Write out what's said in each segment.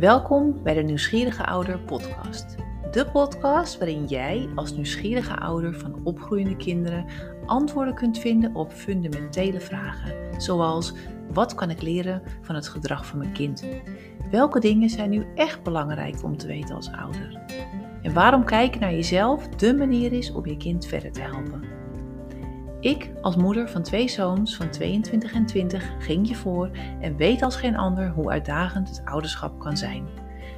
Welkom bij de Nieuwsgierige Ouder podcast. De podcast waarin jij als nieuwsgierige ouder van opgroeiende kinderen antwoorden kunt vinden op fundamentele vragen, zoals wat kan ik leren van het gedrag van mijn kind? Welke dingen zijn nu echt belangrijk om te weten als ouder? En waarom kijken naar jezelf de manier is om je kind verder te helpen? Ik, als moeder van twee zoons van 22 en 20, ging je voor en weet als geen ander hoe uitdagend het ouderschap kan zijn.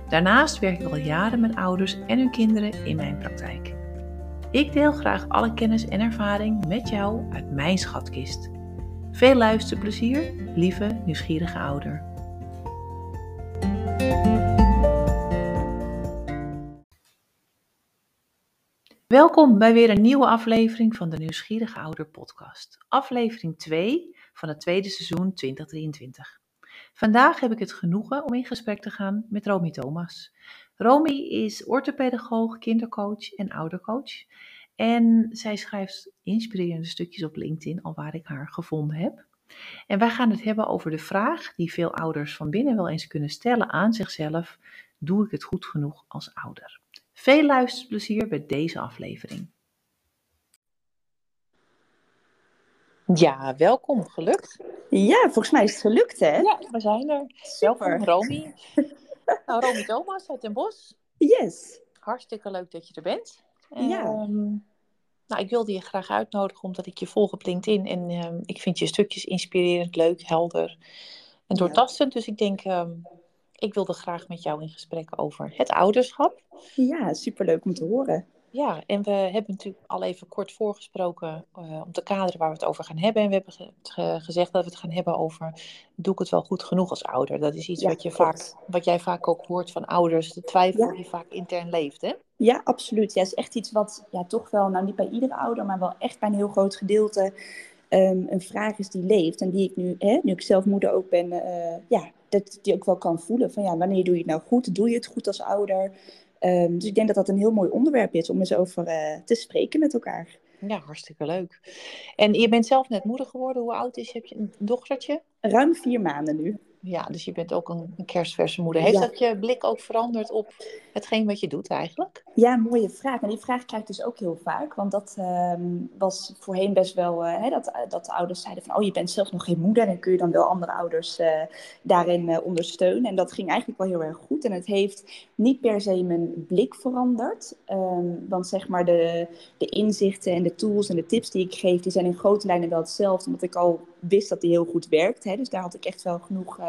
Daarnaast werk ik al jaren met ouders en hun kinderen in mijn praktijk. Ik deel graag alle kennis en ervaring met jou uit mijn schatkist. Veel luisterplezier, lieve nieuwsgierige ouder. Welkom bij weer een nieuwe aflevering van de Nieuwsgierige Ouder podcast. Aflevering 2 van het tweede seizoen 2023. Vandaag heb ik het genoegen om in gesprek te gaan met Romy Thomas. Romy is orthopedagoog, kindercoach en oudercoach. En zij schrijft inspirerende stukjes op LinkedIn, al waar ik haar gevonden heb. En wij gaan het hebben over de vraag die veel ouders van binnen wel eens kunnen stellen aan zichzelf: doe ik het goed genoeg als ouder? Veel luisterplezier bij deze aflevering. Ja, welkom. Gelukt? Ja, volgens mij is het gelukt, hè? Ja, we zijn er. Welkom, Romy. nou, Romy Thomas uit Den Bosch. Yes. Hartstikke leuk dat je er bent. Ja. Um, nou, ik wilde je graag uitnodigen omdat ik je volg op LinkedIn en um, ik vind je stukjes inspirerend, leuk, helder en doortastend. Ja. Dus ik denk, um, ik wilde graag met jou in gesprek over het ouderschap. Ja, superleuk om te horen. Ja, en we hebben natuurlijk al even kort voorgesproken uh, om te kaderen waar we het over gaan hebben. En we hebben ge ge gezegd dat we het gaan hebben over, doe ik het wel goed genoeg als ouder? Dat is iets ja, wat, je vaak, wat jij vaak ook hoort van ouders, de twijfel ja. die vaak intern leeft, hè? Ja, absoluut. Ja, het is echt iets wat ja, toch wel, nou niet bij iedere ouder, maar wel echt bij een heel groot gedeelte um, een vraag is die leeft. En die ik nu, hè, nu ik zelf moeder ook ben, uh, ja, dat die ook wel kan voelen. Van ja, wanneer doe je het nou goed? Doe je het goed als ouder? Um, dus ik denk dat dat een heel mooi onderwerp is om eens over uh, te spreken met elkaar. Ja, hartstikke leuk. En je bent zelf net moeder geworden. Hoe oud is je? Heb je een dochtertje? Ruim vier maanden nu. Ja, dus je bent ook een, een kerstverse moeder. Heeft ja. dat je blik ook veranderd op hetgeen wat je doet eigenlijk? Ja, mooie vraag. En die vraag krijg ik dus ook heel vaak. Want dat um, was voorheen best wel, uh, hè, dat, dat de ouders zeiden van... oh, je bent zelf nog geen moeder en kun je dan wel andere ouders uh, daarin uh, ondersteunen. En dat ging eigenlijk wel heel erg goed. En het heeft niet per se mijn blik veranderd. Um, want zeg maar de, de inzichten en de tools en de tips die ik geef... die zijn in grote lijnen wel hetzelfde. Omdat ik al wist dat die heel goed werkt. Hè. Dus daar had ik echt wel genoeg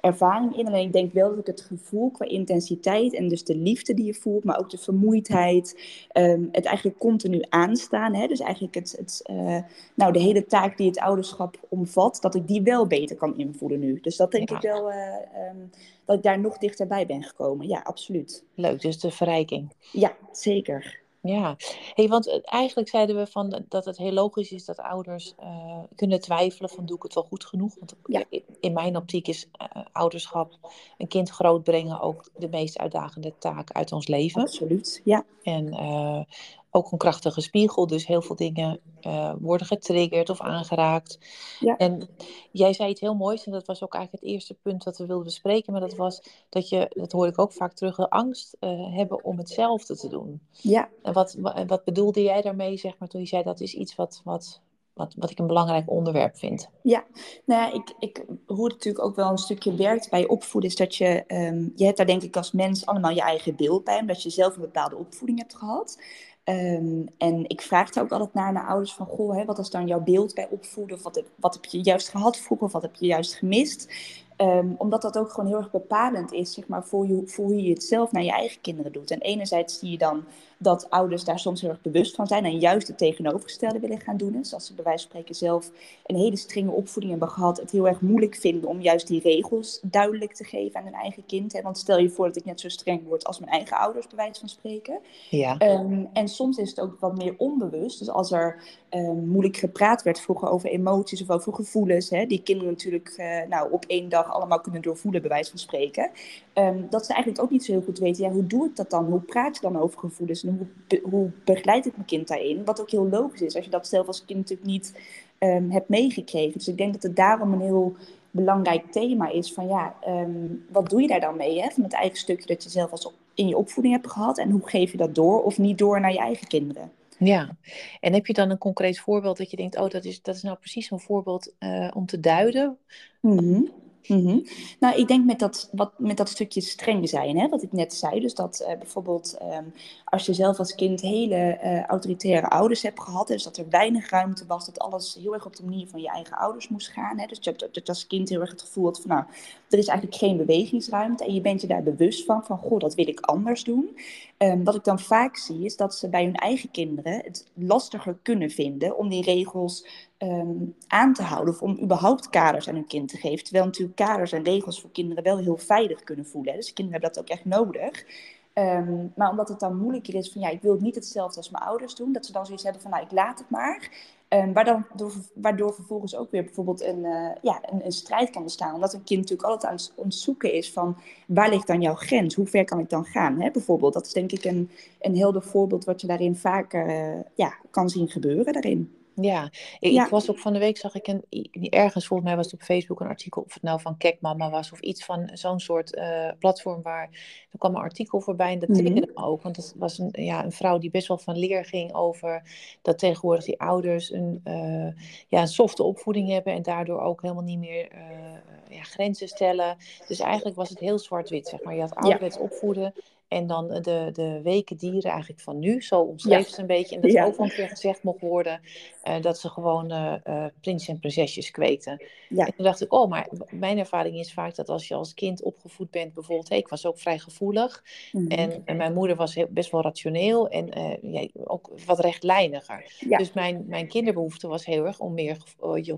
ervaring in. Alleen ik denk wel dat ik het gevoel qua intensiteit... en dus de liefde die je voelt, maar ook de vermoeidheid. Um, het eigenlijk continu aanstaan. Hè? Dus eigenlijk het, het, uh, nou, de hele taak die het ouderschap omvat, dat ik die wel beter kan invullen nu. Dus dat denk ja. ik wel, uh, um, dat ik daar nog dichterbij ben gekomen. Ja, absoluut. Leuk, dus de verrijking. Ja, zeker. Ja, hey, want eigenlijk zeiden we van dat het heel logisch is dat ouders uh, kunnen twijfelen van doe ik het wel goed genoeg. Want ja. in mijn optiek is uh, ouderschap, een kind grootbrengen ook de meest uitdagende taak uit ons leven. Absoluut, ja. En uh, ook een krachtige spiegel, dus heel veel dingen worden getriggerd of aangeraakt. Ja. En jij zei het heel moois, en dat was ook eigenlijk het eerste punt dat we wilden bespreken, maar dat was dat je, dat hoor ik ook vaak terug, de angst hebben om hetzelfde te doen. Ja. En wat, wat bedoelde jij daarmee, zeg maar, toen je zei dat is iets wat, wat, wat, wat ik een belangrijk onderwerp vind? Ja, nou ja, ik, ik, hoe het natuurlijk ook wel een stukje werkt bij opvoeden, is dat je, um, je hebt daar denk ik als mens allemaal je eigen beeld bij, omdat je zelf een bepaalde opvoeding hebt gehad. Um, en ik vraag er ook altijd naar naar ouders van, goh, hè, wat is dan jouw beeld bij opvoeden? Of wat, heb, wat heb je juist gehad vroeger of wat heb je juist gemist? Um, omdat dat ook gewoon heel erg bepalend is, zeg maar, voor, je, voor hoe je het zelf naar je eigen kinderen doet. En enerzijds zie je dan dat ouders daar soms heel erg bewust van zijn en juist het tegenovergestelde willen gaan doen. Dus als ze bij wijze van spreken zelf een hele strenge opvoeding hebben gehad, het heel erg moeilijk vinden om juist die regels duidelijk te geven aan hun eigen kind. Hè? Want stel je voor dat ik net zo streng word als mijn eigen ouders, bij wijze van spreken. Ja. Um, en soms is het ook wat meer onbewust. Dus als er um, moeilijk gepraat werd vroeger over emoties of over gevoelens, hè, die kinderen natuurlijk uh, nou, op één dag allemaal kunnen doorvoelen, bij wijze van spreken. Um, dat ze eigenlijk ook niet zo heel goed weten, ja, hoe doe ik dat dan? Hoe praat je dan over gevoelens? Hoe, be hoe begeleid ik mijn kind daarin? Wat ook heel logisch is, als je dat zelf als kind natuurlijk niet um, hebt meegekregen. Dus ik denk dat het daarom een heel belangrijk thema is van ja, ehm, wat doe je daar dan mee? Hè? Van het eigen stukje dat je zelf als in je opvoeding hebt gehad en hoe geef je dat door of niet door naar je eigen kinderen? Ja, en heb je dan een concreet voorbeeld dat je denkt, oh, dat is, dat is nou precies een voorbeeld uh, om te duiden? Mm Mm Nou, ik denk met dat, wat, met dat stukje streng zijn, hè, wat ik net zei. Dus dat uh, bijvoorbeeld um, als je zelf als kind hele uh, autoritaire ouders hebt gehad, dus dat er weinig ruimte was, dat alles heel erg op de manier van je eigen ouders moest gaan. Hè, dus je hebt dat als kind heel erg het gevoel had van, nou, er is eigenlijk geen bewegingsruimte en je bent je daar bewust van, van, goh, dat wil ik anders doen. Um, wat ik dan vaak zie, is dat ze bij hun eigen kinderen het lastiger kunnen vinden om die regels um, aan te houden of om überhaupt kaders aan hun kind te geven. Terwijl natuurlijk kaders en regels voor kinderen wel heel veilig kunnen voelen. Dus kinderen hebben dat ook echt nodig. Um, maar omdat het dan moeilijker is van ja, ik wil niet hetzelfde als mijn ouders doen, dat ze dan zoiets hebben van nou, ik laat het maar. Um, waardoor, waardoor vervolgens ook weer bijvoorbeeld een, uh, ja, een, een, strijd kan bestaan. Omdat een kind natuurlijk altijd aan het ontzoeken is van waar ligt dan jouw grens? Hoe ver kan ik dan gaan? Hè? Bijvoorbeeld, dat is denk ik een, een helder voorbeeld wat je daarin vaker uh, ja, kan zien gebeuren daarin. Ja, ik, ik, was ook van de week, zag ik een, ergens, volgens mij was het op Facebook een artikel, of het nou van Kekmama was, of iets van zo'n soort uh, platform waar, er kwam een artikel voorbij en dat triggerde mm me ook, want het was een, ja, een vrouw die best wel van leer ging over dat tegenwoordig die ouders een, uh, ja, een softe opvoeding hebben en daardoor ook helemaal niet meer uh, ja, grenzen stellen. Dus eigenlijk was het heel zwart-wit, zeg maar. Je had ouderwets ja. opvoeden en dan de, de weken dieren eigenlijk van nu, zo omschreef ze een beetje. En dat ja. ook een keer gezegd mocht worden uh, dat ze gewoon uh, uh, prins en prinsesjes kweten. Ja. En toen dacht ik, oh, maar mijn ervaring is vaak dat als je als kind opgevoed bent, bijvoorbeeld, hey, ik was ook vrij gevoelig. Mm -hmm. en, en, mijn moeder was heel, best wel rationeel en ja, ook wat rechtlijniger. Dus mijn, mijn kinderbehoefte was heel erg om meer,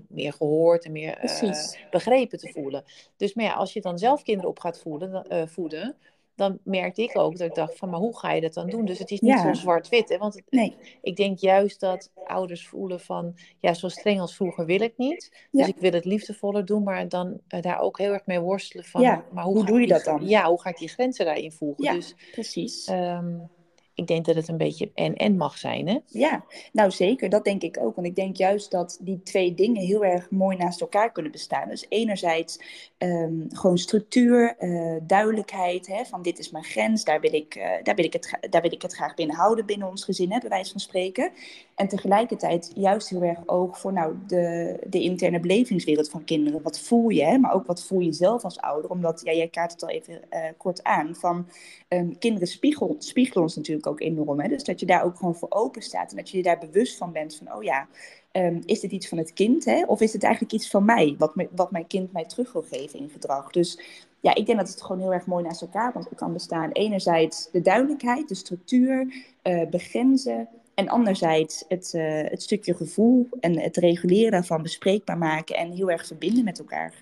meer gehoord en meer begrepen te voelen. Dus maar ja, als je dan zelf kinderen op gaat voeden, voeden dan merkte ik ook dat ik dacht van, maar hoe ga je dat dan doen? Dus het is niet ja. zo zwart-wit. Want het, nee. ik denk juist dat ouders voelen van, ja, zo streng als vroeger wil ik niet. Dus ik wil het liefdevoller doen, maar dan uh, daar ook heel erg mee worstelen van, ja. maar hoe, hoe doe je dat dan? Ja, hoe ga ik die grenzen daarin voegen? Ja, dus, precies. Um, ik denk dat het een beetje en-en mag zijn, hè? Ja, nou zeker. Dat denk ik ook. Want ik denk juist dat die twee dingen heel erg mooi naast elkaar kunnen bestaan. Dus enerzijds um, gewoon structuur, uh, duidelijkheid. Hè, van dit is mijn grens, daar wil, ik, uh, daar, wil ik het, daar wil ik het graag binnen houden binnen ons gezin, hè, bij wijze van spreken. En tegelijkertijd juist heel erg oog voor nou, de, de interne belevingswereld van kinderen. Wat voel je, hè? maar ook wat voel je zelf als ouder. Omdat, ja, jij kaart het al even uh, kort aan, van um, kinderen spiegel, spiegelen ons natuurlijk ook enorm. Hè? Dus dat je daar ook gewoon voor open staat en dat je je daar bewust van bent van, oh ja, um, is dit iets van het kind? Hè? Of is het eigenlijk iets van mij, wat, wat mijn kind mij terug wil geven in gedrag? Dus ja, ik denk dat het gewoon heel erg mooi naast elkaar kan bestaan. Enerzijds de duidelijkheid, de structuur, uh, begrenzen. En anderzijds het, uh, het stukje gevoel en het reguleren daarvan bespreekbaar maken en heel erg verbinden met elkaar.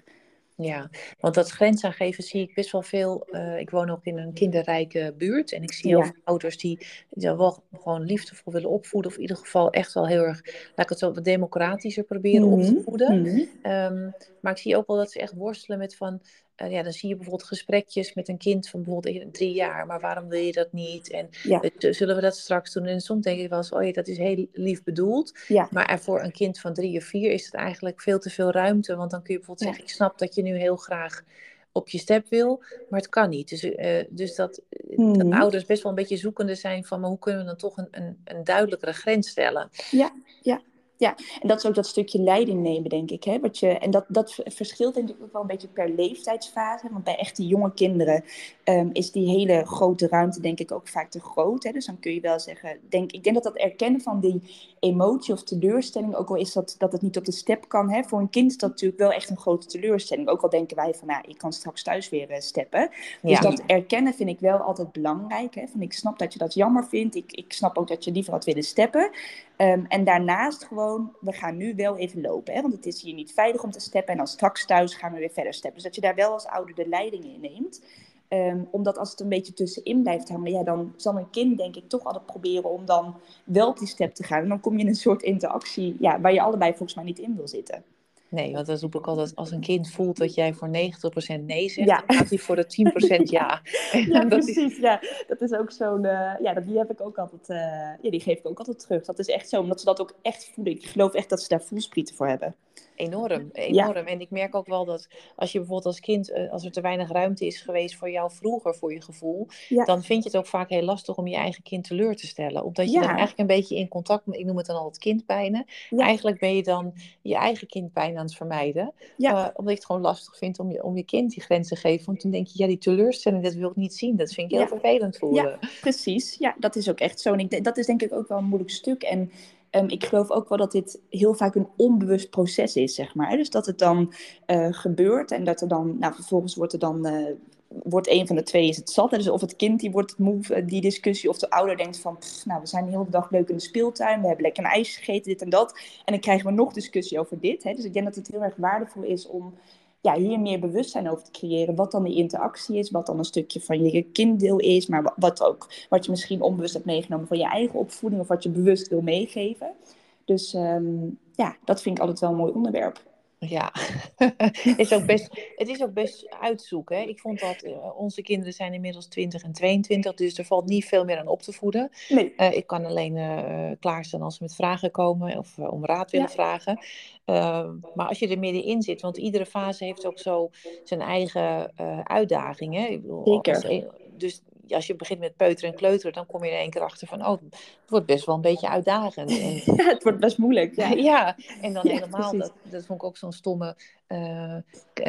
Ja, want dat grens aangeven zie ik best wel veel. Uh, ik woon ook in een kinderrijke buurt en ik zie heel ja. veel ouders die, die wel gewoon liefdevol willen opvoeden. Of in ieder geval echt wel heel erg, laat ik het zo wat democratischer proberen mm -hmm. op te voeden. Mm -hmm. um, maar ik zie ook wel dat ze echt worstelen met van, uh, ja, dan zie je bijvoorbeeld gesprekjes met een kind van bijvoorbeeld drie jaar, maar waarom wil je dat niet? En ja. uh, zullen we dat straks doen? En soms denk ik wel eens, oh ja, dat is heel lief bedoeld. Ja. Maar voor een kind van drie of vier is het eigenlijk veel te veel ruimte, want dan kun je bijvoorbeeld zeggen, ik snap dat je nu heel graag op je step wil, maar het kan niet. Dus, uh, dus dat, mm. dat ouders best wel een beetje zoekende zijn van, maar hoe kunnen we dan toch een, een, een duidelijkere grens stellen? Ja, ja. Ja, en dat is ook dat stukje leiding nemen, denk ik. Hè? Wat je, en dat, dat verschilt denk ik ook wel een beetje per leeftijdsfase. Want bij echt die jonge kinderen um, is die hele grote ruimte denk ik ook vaak te groot. Hè? Dus dan kun je wel zeggen, denk, ik denk dat dat erkennen van die emotie of teleurstelling, ook al is dat, dat het niet op de step kan. Hè? Voor een kind is dat natuurlijk wel echt een grote teleurstelling. Ook al denken wij van, nou, ik kan straks thuis weer uh, steppen. Dus ja. dat erkennen vind ik wel altijd belangrijk. Hè? Van, ik snap dat je dat jammer vindt. Ik, ik snap ook dat je liever had willen steppen. Um, en daarnaast gewoon, we gaan nu wel even lopen. Hè? Want het is hier niet veilig om te steppen. En dan straks thuis gaan we weer verder steppen. Dus dat je daar wel als ouder de leiding in neemt. Um, omdat als het een beetje tussenin blijft hangen, ja, dan zal een kind denk ik toch altijd proberen om dan wel op die step te gaan. En dan kom je in een soort interactie ja, waar je allebei volgens mij niet in wil zitten. Nee, want dan roep ik altijd, als een kind voelt dat jij voor 90% nee zegt, ja. dan gaat hij voor de 10% ja. ja, precies. Ja, dat is ook zo'n, uh, ja, die heb ik ook altijd, uh, ja, die geef ik ook altijd terug. Dat is echt zo, omdat ze dat ook echt voelen. Ik geloof echt dat ze daar voelsprieten voor hebben. Enorm, enorm. En ik merk ook wel dat als je bijvoorbeeld als kind, eh, als er te weinig ruimte is geweest voor jou vroeger, voor je gevoel, dan vind je het ook vaak heel lastig om je eigen kind teleur te stellen. Omdat je dan eigenlijk een beetje in contact, ik noem het dan altijd kindpijnen. Eigenlijk ben je dan je eigen kindpijn aan het vermijden. Uh, omdat je het gewoon lastig vindt om je, om je kind die grenzen te geven. Want dan denk je, ja, die teleurstelling, dat wil ik niet zien. Dat vind ik heel vervelend voelen. Ja, precies. Ja, dat is ook echt zo. En ik, dat is denk ik ook wel een moeilijk stuk. En Ik geloof ook wel dat dit heel vaak een onbewust proces is, zeg maar. Dus dat het dan uh, gebeurt en dat er dan, nou vervolgens wordt er dan, uh, wordt een van de twee is het zat. Dus of het kind die wordt moe, uh, die discussie, of de ouder denkt van, nou we zijn de hele dag leuk in de speeltuin, we hebben lekker een ijs gegeten, dit en dat. En dan krijgen we nog discussie over dit. Hè. Dus ik denk dat het heel erg waardevol is om ja, hier meer bewustzijn over te creëren. Wat dan de interactie is, wat dan een stukje van je kinddeel is, maar wat ook, wat je misschien onbewust hebt meegenomen van je eigen opvoeding of wat je bewust wil meegeven. Dus um, ja, dat vind ik altijd wel een mooi onderwerp. Ja, het, is ook best, het is ook best uitzoeken. Hè? Ik vond dat uh, onze kinderen zijn inmiddels 20 en 22, dus er valt niet veel meer aan op te voeden. Nee. Uh, ik kan alleen uh, klaarstaan als ze met vragen komen of om raad willen ja. vragen. Ehm, maar als je er middenin zit, want iedere fase heeft ook zo zijn eigen uitdagingen. Ik bedoel, Zeker. dus als je begint met peuteren en kleuteren, dan kom je er één keer achter van, oh, het wordt best wel een beetje uitdagend. En, ja, het wordt best moeilijk. Ja, ja en dan ja, helemaal, dat, dat vond ik ook zo'n stomme, uh,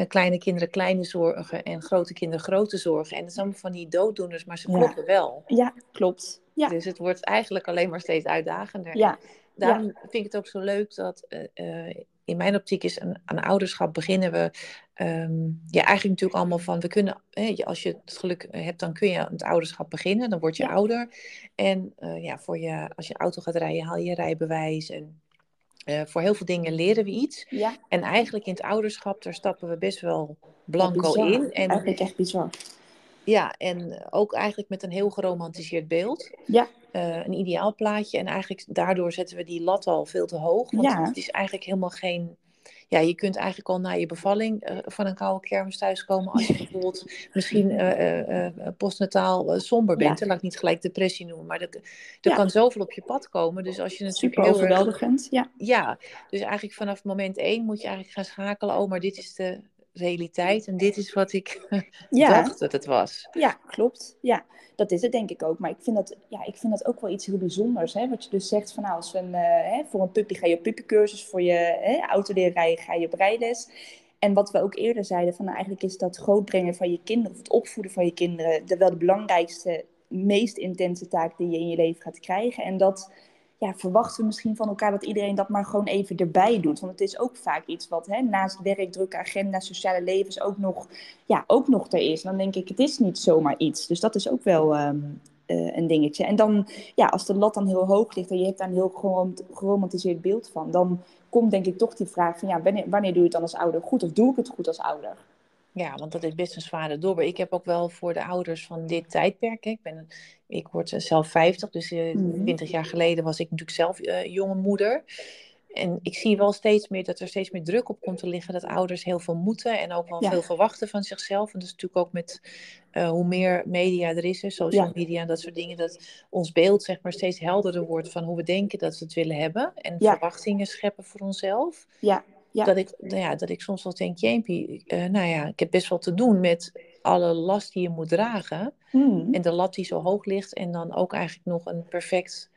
kleine kinderen kleine zorgen en grote kinderen grote zorgen. En dat zijn allemaal van die dooddoeners, maar ze kloppen wel. Ja, klopt. Ja. Dus het wordt eigenlijk alleen maar steeds uitdagender. Ja. Daarom vind ik het ook zo leuk dat uh, uh, in mijn optiek is aan, aan ouderschap beginnen we um, ja, eigenlijk natuurlijk allemaal van we kunnen, hè, als je het geluk hebt, dan kun je aan het ouderschap beginnen. Dan word je ja. ouder. En uh, ja, voor je, als je auto gaat rijden, haal je je rijbewijs. En uh, voor heel veel dingen leren we iets. Ja. En eigenlijk in het ouderschap, daar stappen we best wel blanco ja, in. En, eigenlijk echt bizar. Ja, en ook eigenlijk met een heel geromantiseerd beeld. Ja. Uh, een ideaal plaatje. En eigenlijk daardoor zetten we die lat al veel te hoog. Want Ja. het is eigenlijk helemaal geen... Ja, je kunt eigenlijk al na je bevalling uh, van een koude kermis thuiskomen... als je bijvoorbeeld misschien uh, postnataal somber bent. Ja. Laat ik niet gelijk depressie noemen. Maar er, er Ja. kan zoveel op je pad komen. Dus als je natuurlijk Super heel erg- overweldigend. Ja. Ja, dus eigenlijk vanaf moment één moet je eigenlijk gaan schakelen. Oh, maar dit is de realiteit en dit is wat ik Ja. dacht dat het was. Ja, klopt. Ja, dat is het denk ik ook. Maar ik vind dat, ja, ik vind dat ook wel iets heel bijzonders. Hè? Wat je dus zegt van nou, als een, eh, hè, voor een puppy ga je op puppycursus, voor je hè, auto leren rijden ga je rijles. En wat we ook eerder zeiden, van nou, eigenlijk is dat grootbrengen van je kinderen, of het opvoeden van je kinderen, de, wel de belangrijkste, meest intense taak die je in je leven gaat krijgen. En dat ja, verwachten we misschien van elkaar dat iedereen dat maar gewoon even erbij doet. Want het is ook vaak iets wat hè, naast werk, drukke agenda, sociale levens ook nog, ja, ook nog er is. Dan denk ik, het is niet zomaar iets. Dus dat is ook wel ehm, eh, een dingetje. En dan, ja, als de lat dan heel hoog ligt en je hebt daar een heel geromant- geromantiseerd beeld van, dan komt denk ik toch die vraag van, ja, wanneer doe je het dan als ouder goed? Of doe ik het goed als ouder? Ja, want dat is best een zware dobber. Ik heb ook wel voor de ouders van dit tijdperk. hè, Ik, ben, ik word zelf 50, dus eh, Mhm. 20 jaar geleden was ik natuurlijk zelf eh, jonge moeder. En ik zie wel steeds meer dat er steeds meer druk op komt te liggen. Dat ouders heel veel moeten en ook wel Ja. veel verwachten van zichzelf. En dat is natuurlijk ook met eh, hoe meer media er is, hè, social Ja. media en dat soort dingen. Dat ons beeld zeg maar steeds helderder wordt van hoe we denken dat we het willen hebben. En Ja. verwachtingen scheppen voor onszelf. Ja, ja. Dat, ik, nou ja, dat ik soms wel denk, jeempie, eh, nou ja, ik heb best wel te doen met alle last die je moet dragen. Hmm. En de lat die zo hoog ligt. En dan ook eigenlijk nog een perfect,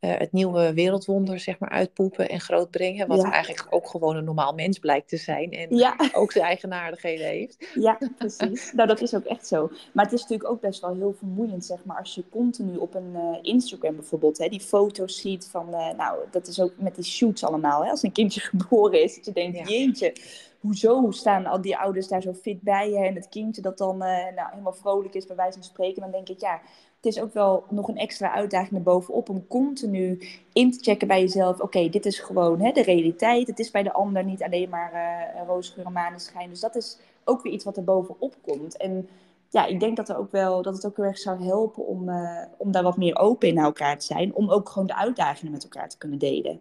eh, het nieuwe wereldwonder zeg maar uitpoepen en grootbrengen. Wat Ja. eigenlijk ook gewoon een normaal mens blijkt te zijn. En Ja, ook zijn eigenaardigheden heeft. ja, precies. Nou, dat is ook echt zo. Maar het is natuurlijk ook best wel heel vermoeiend, zeg maar, als je continu op een eh, Instagram bijvoorbeeld, hè, die foto's ziet van, eh, nou, dat is ook met die shoots allemaal, hè, als een kindje geboren is, dat je denkt, Ja. jeetje, hoezo staan al die ouders daar zo fit bij je en het kindje dat dan nou, helemaal vrolijk is, bij wijze van spreken, dan denk ik, ja, is ook wel nog een extra uitdaging erbovenop om continu in te checken bij jezelf. Oké, dit is gewoon hè, de realiteit. Het is bij de ander niet alleen maar uh, roosgeur en. Dus dat is ook weer iets wat er bovenop komt. En ja, ik denk dat, er ook wel, dat het ook heel erg zou helpen om, uh, om daar wat meer open in naar elkaar te zijn. Om ook gewoon de uitdagingen met elkaar te kunnen delen.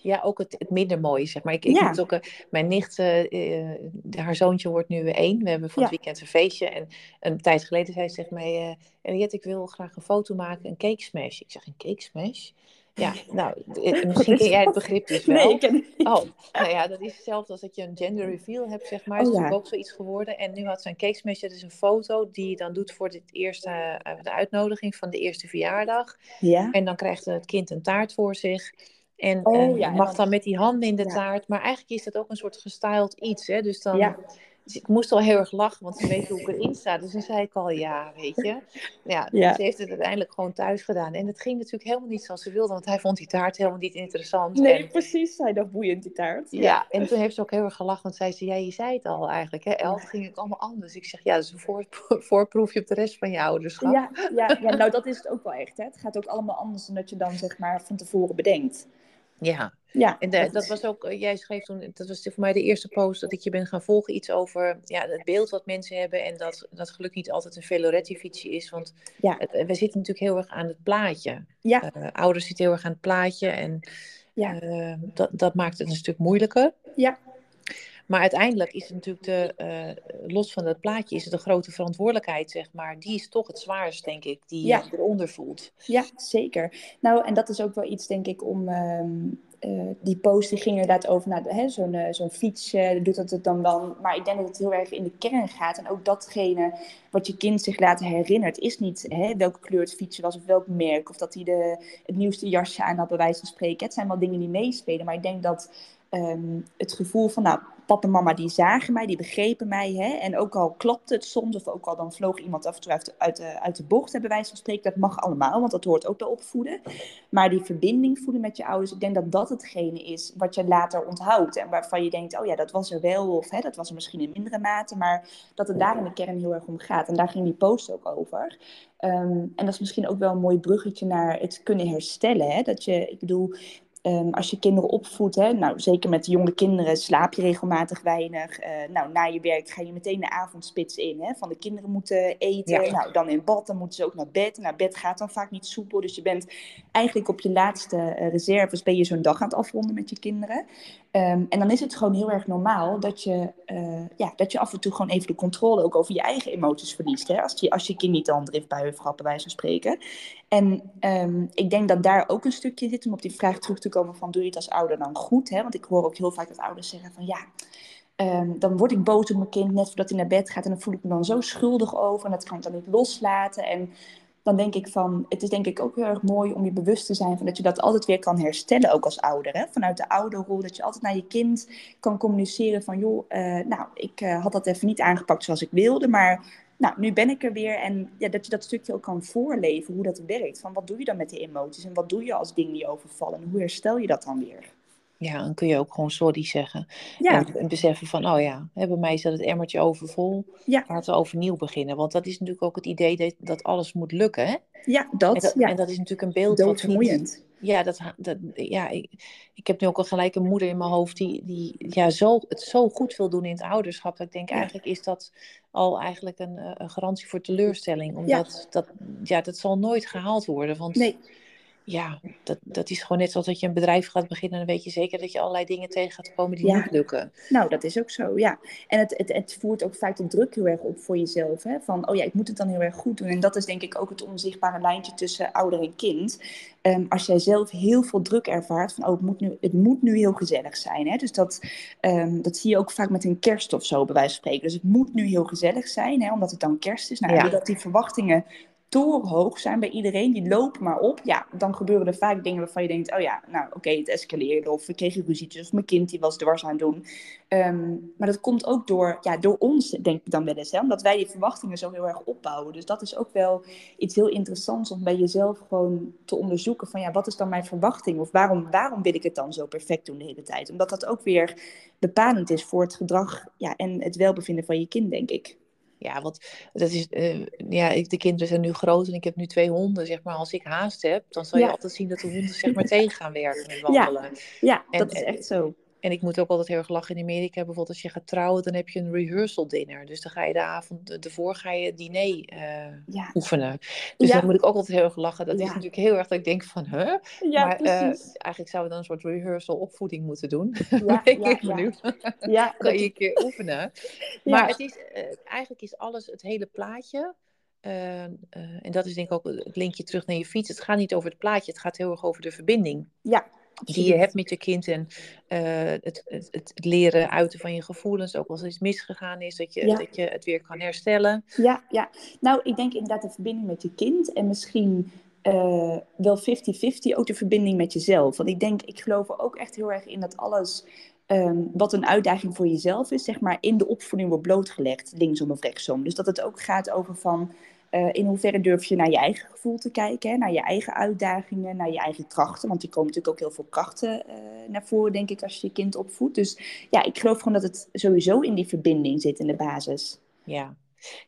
Ja, ook het, het minder mooie, zeg maar. Ik, ik Ja. moet ook, uh, mijn nicht, uh, haar zoontje wordt nu één. We hebben van het Ja. weekend een feestje. En een tijd geleden zei ze tegen mij... Jet, ik wil graag een foto maken, een cake smash. Ik zeg, een cake smash? Ja, nou, misschien ken jij het begrip dus wel. Nee, ik ken het niet. Oh, nou ja, dat is hetzelfde als dat je een gender reveal hebt, zeg maar. Oh, is ja. ook zoiets geworden. En nu had ze een cake smash, dat is een foto die je dan doet voor dit eerste, eh, de uitnodiging van de eerste verjaardag. Ja. En dan krijgt het kind een taart voor zich. En Oh, eh, ja, mag dan- met die handen in de taart. Maar eigenlijk is dat ook een soort gestyled iets. Hè? Dus dan, dus ik moest al heel erg lachen, want ze weet hoe ik erin sta. Dus dan zei ik al, ja, weet je. Ja, Ja. Ze heeft het uiteindelijk gewoon thuis gedaan. En het ging natuurlijk helemaal niet zoals ze wilde. Want hij vond die taart helemaal niet interessant. Nee, En- precies. Zij dacht boeiend, die taart. ja, en toen heeft ze ook heel erg gelachen, want zei ze, ja, je zei het al eigenlijk, hè, elf ging het allemaal anders. Ik zeg, ja, dat is een voor, voorproefje op de rest van je ouderschap. Ja, ja, ja, nou dat is het ook wel echt. Hè. Het gaat ook allemaal anders dan dat je dan zeg maar van tevoren bedenkt. Ja. Ja, En de- dat was ook, eh, jij schreef toen, dat was voor mij de eerste post dat ik je ben gaan volgen, iets over ja, het beeld wat mensen hebben en dat dat geluk niet altijd een Veloretti fietsje is, want Ja. het, we zitten natuurlijk heel erg aan het plaatje. Ja. Eh, ouders zitten heel erg aan het plaatje en Ja. eh, dat, dat maakt het een stuk moeilijker. Ja. Maar uiteindelijk is het natuurlijk de, eh, los van het plaatje, is het de grote verantwoordelijkheid, zeg maar. Die is toch het zwaarst, denk ik, die Ja. je eronder voelt. Ja, zeker. Nou, en dat is ook wel iets, denk ik, om. ehm, eh, die post die ging inderdaad over nou, zo'n zo'n fiets, doet dat het dan dan. Maar ik denk dat het heel erg in de kern gaat. En ook datgene wat je kind zich later herinnert, is niet hè, welke kleur het fietsje was of welk merk. Of dat hij de, het nieuwste jasje aan had, bij wijze van spreken. Het zijn wel dingen die meespelen. Maar ik denk dat ehm, het gevoel van, nou, papa en mama die zagen mij, die begrepen mij. Hè? En ook al klapte het soms, of ook al dan vloog iemand af en toe uit de, uit de, bocht, bij wijze van spreken. Dat mag allemaal, want dat hoort ook bij opvoeden. Maar die verbinding voelen met je ouders, ik denk dat dat hetgene is wat je later onthoudt. En waarvan je denkt, oh ja, dat was er wel, of hè, dat was er misschien in mindere mate. Maar dat het daar in de kern heel erg om gaat. En daar ging die post ook over. Ehm, en dat is misschien ook wel een mooi bruggetje naar het kunnen herstellen. Hè? Dat je, ik bedoel, ehm, als je kinderen opvoedt, hè, nou, zeker met jonge kinderen, slaap je regelmatig weinig. Eh, nou, na je werk ga je meteen de avondspits in. Hè? Van de kinderen moeten eten, Ja. nou, dan in bad, dan moeten ze ook naar bed. Naar bed gaat dan vaak niet soepel. Dus je bent eigenlijk op je laatste eh, reserves ben je zo'n dag aan het afronden met je kinderen. Ehm, en dan is het gewoon heel erg normaal dat je, eh, ja, dat je af en toe gewoon even de controle ook over je eigen emoties verliest. Hè? Als, je, als je kind niet dan driftbuien heeft bij wijze van spreken. En ehm, ik denk dat daar ook een stukje zit om op die vraag terug te komen van doe je het als ouder dan goed? Hè? Want ik hoor ook heel vaak dat ouders zeggen van ja, ehm, dan word ik boos op mijn kind net voordat hij naar bed gaat en dan voel ik me dan zo schuldig over en dat kan ik dan niet loslaten. En dan denk ik van, het is denk ik ook heel erg mooi om je bewust te zijn van dat je dat altijd weer kan herstellen, ook als ouder. Hè? Vanuit de ouderrol, dat je altijd naar je kind kan communiceren van, joh, eh, nou, ik eh, had dat even niet aangepakt zoals ik wilde, maar nou, nu ben ik er weer. En ja, dat je dat stukje ook kan voorleven, hoe dat werkt. Van wat doe je dan met die emoties en wat doe je als dingen je overvallen en hoe herstel je dat dan weer? Ja, dan kun je ook gewoon sorry zeggen. Ja, En, en beseffen van, oh ja, hè, bij mij dat het emmertje overvol. Ja. Laten we overnieuw beginnen. Want dat is natuurlijk ook het idee dat, dat alles moet lukken. Hè? ja En, dat, dat, ja, en dat is natuurlijk een beeld wat niet... Ja, dat, dat, ja ik, ik heb nu ook al gelijk een moeder in mijn hoofd die, die ja, zo, het zo goed wil doen in het ouderschap. Dat ik denk, Ja. eigenlijk is dat al eigenlijk een, eh, een garantie voor teleurstelling. Omdat dat, ja, dat zal nooit gehaald worden. Want Nee, ja, dat, dat is gewoon net zoals dat je een bedrijf gaat beginnen. Dan weet je zeker dat je allerlei dingen tegen gaat komen die Ja. niet lukken. Nou, dat is ook zo, ja. En het, het, het voert ook vaak de druk heel erg op voor jezelf. Hè? Van, oh ja, ik moet het dan heel erg goed doen. En dat is denk ik ook het onzichtbare lijntje tussen ouder en kind. Ehm, als jij zelf heel veel druk ervaart van, oh, het moet nu, het moet nu heel gezellig zijn. Hè? Dus dat, ehm, dat zie je ook vaak met een kerst of zo, bij wijze van spreken. Dus het moet nu heel gezellig zijn, hè? omdat het dan kerst is. Nou, Ja. doordat die verwachtingen torenhoog zijn bij iedereen, die lopen maar op. Ja, dan gebeuren er vaak dingen waarvan je denkt, oh ja, nou oké, het escaleerde. Of we kregen ruzietjes, of mijn kind die was dwars aan het doen. Ehm, maar dat komt ook door, ja, door ons, denk ik dan wel eens. Hè? Omdat wij die verwachtingen zo heel erg opbouwen. Dus dat is ook wel iets heel interessants om bij jezelf gewoon te onderzoeken. Van ja, wat is dan mijn verwachting? Of waarom, waarom wil ik het dan zo perfect doen de hele tijd? Omdat dat ook weer bepalend is voor het gedrag ja, en het welbevinden van je kind, denk ik. Ja, want dat is, eh, ja, de kinderen zijn nu groot en ik heb nu twee honden. Zeg maar, als ik haast heb, dan zal je Ja. altijd zien dat de honden zeg maar tegen gaan werken met wandelen. Ja, En- dat is en- echt zo. En ik moet ook altijd heel erg lachen in Amerika. Bijvoorbeeld als je gaat trouwen, dan heb je een rehearsal dinner. Dus dan ga je de avond ervoor ga je diner eh, Ja, oefenen. Dus Ja. dan moet ik ook altijd heel erg lachen. Dat is natuurlijk heel erg dat ik denk van, huh? ja maar precies. eigenlijk zouden we dan een soort rehearsal opvoeding moeten doen. ja, ik ja. nu. Ja, Kan dat- je een keer oefenen. Maar het is, eh, eigenlijk is alles, het hele plaatje, en dat is denk ik ook het linkje terug naar je fiets. Het gaat niet over het plaatje, het gaat heel erg over de verbinding. Ja, die je hebt met je kind en het, het, het, leren uiten van je gevoelens, ook als iets misgegaan is, dat je, dat je het weer kan herstellen. Ja, ja, nou ik denk inderdaad de verbinding met je kind en misschien wel 50-50 ook de verbinding met jezelf. Want ik denk, ik geloof er ook echt heel erg in dat alles Ehm, wat een uitdaging voor jezelf is, zeg maar, in de opvoeding wordt blootgelegd, linksom of rechtsom. Dus dat het ook gaat over van uh, in hoeverre durf je naar je eigen gevoel te kijken, hè, naar je eigen uitdagingen, naar je eigen krachten. Want die komen natuurlijk ook heel veel krachten uh, naar voren, denk ik, als je je kind opvoedt. Dus ja, ik geloof gewoon dat het sowieso in die verbinding zit in de basis. Ja.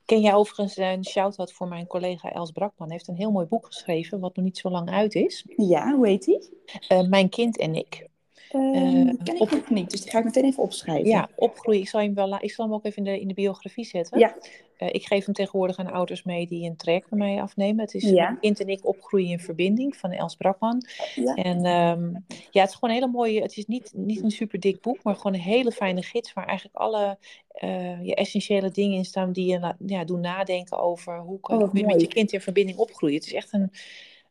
Ken jij overigens een shout-out voor mijn collega Els Brakman? heeft een heel mooi boek geschreven, wat nog niet zo lang uit is. Ja, hoe heet die? Uh, mijn kind en ik. Uh, ken ik nog niet, dus die ga ik meteen even opschrijven. Ja, opgroeien. Ik zal hem, wel, ik zal hem ook even in de, in de biografie zetten. Ja. Uh, ik geef hem tegenwoordig aan ouders mee die een traject bij mij afnemen. Het is ja. Kind en ik opgroeien in verbinding van Els Brakman. Ja. En um, ja, het is gewoon een hele mooie, het is niet, niet een super dik boek, maar gewoon een hele fijne gids waar eigenlijk alle uh, je essentiële dingen in staan die je ja, doen nadenken over hoe kan oh, je met je kind in verbinding opgroeien. Het is echt een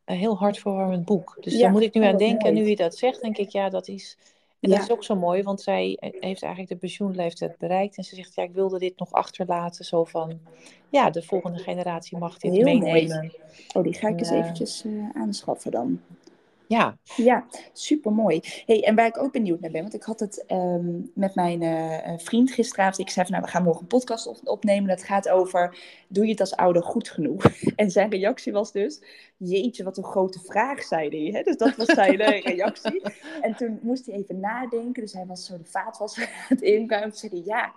een heel hartverwarmend boek. Dus daar moet ik nu aan denken. En nu je dat zegt, denk ik, ja, dat is... En dat is ook zo mooi, want zij heeft eigenlijk de pensioenleeftijd bereikt. En ze zegt, ja, ik wilde dit nog achterlaten. Zo van, ja, de volgende generatie mag dit heel meenemen. Mooi. Oh, die ga ik eens eventjes uh, aanschaffen dan. Ja. Ja, super mooi. Hey, en waar ik ook benieuwd naar ben, want ik had het um, met mijn uh, vriend gisteravond. Ik zei van nou, we gaan morgen een podcast op opnemen. Dat gaat over, doe je het als ouder goed genoeg? En zijn reactie was dus, jeetje, wat een grote vraag, zei hij. Hè? Dus dat was zijn reactie. En toen moest hij even nadenken. Dus hij was zo de vaatwas aan het inkomen. Toen zei hij, ja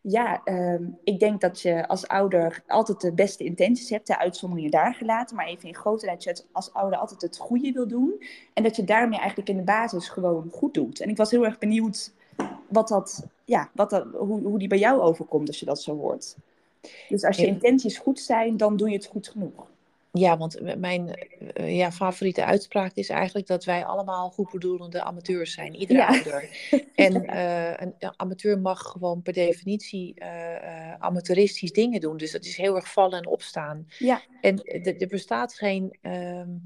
ja, ehm, ik denk dat je als ouder altijd de beste intenties hebt, de uitzonderingen daar gelaten, maar even in grote dat je als ouder altijd het goede wil doen en dat je daarmee eigenlijk in de basis gewoon goed doet. En ik was heel erg benieuwd wat dat, ja, wat dat, hoe, hoe die bij jou overkomt als je dat zo hoort. Dus als je intenties goed zijn, dan doe je het goed genoeg. Ja, want mijn uh, ja, favoriete uitspraak is eigenlijk dat wij allemaal goedbedoelende amateurs zijn, iedere ouder. En uh, een amateur mag gewoon per definitie uh, amateuristisch dingen doen. Dus dat is heel erg vallen en opstaan. Ja. En er bestaat geen um,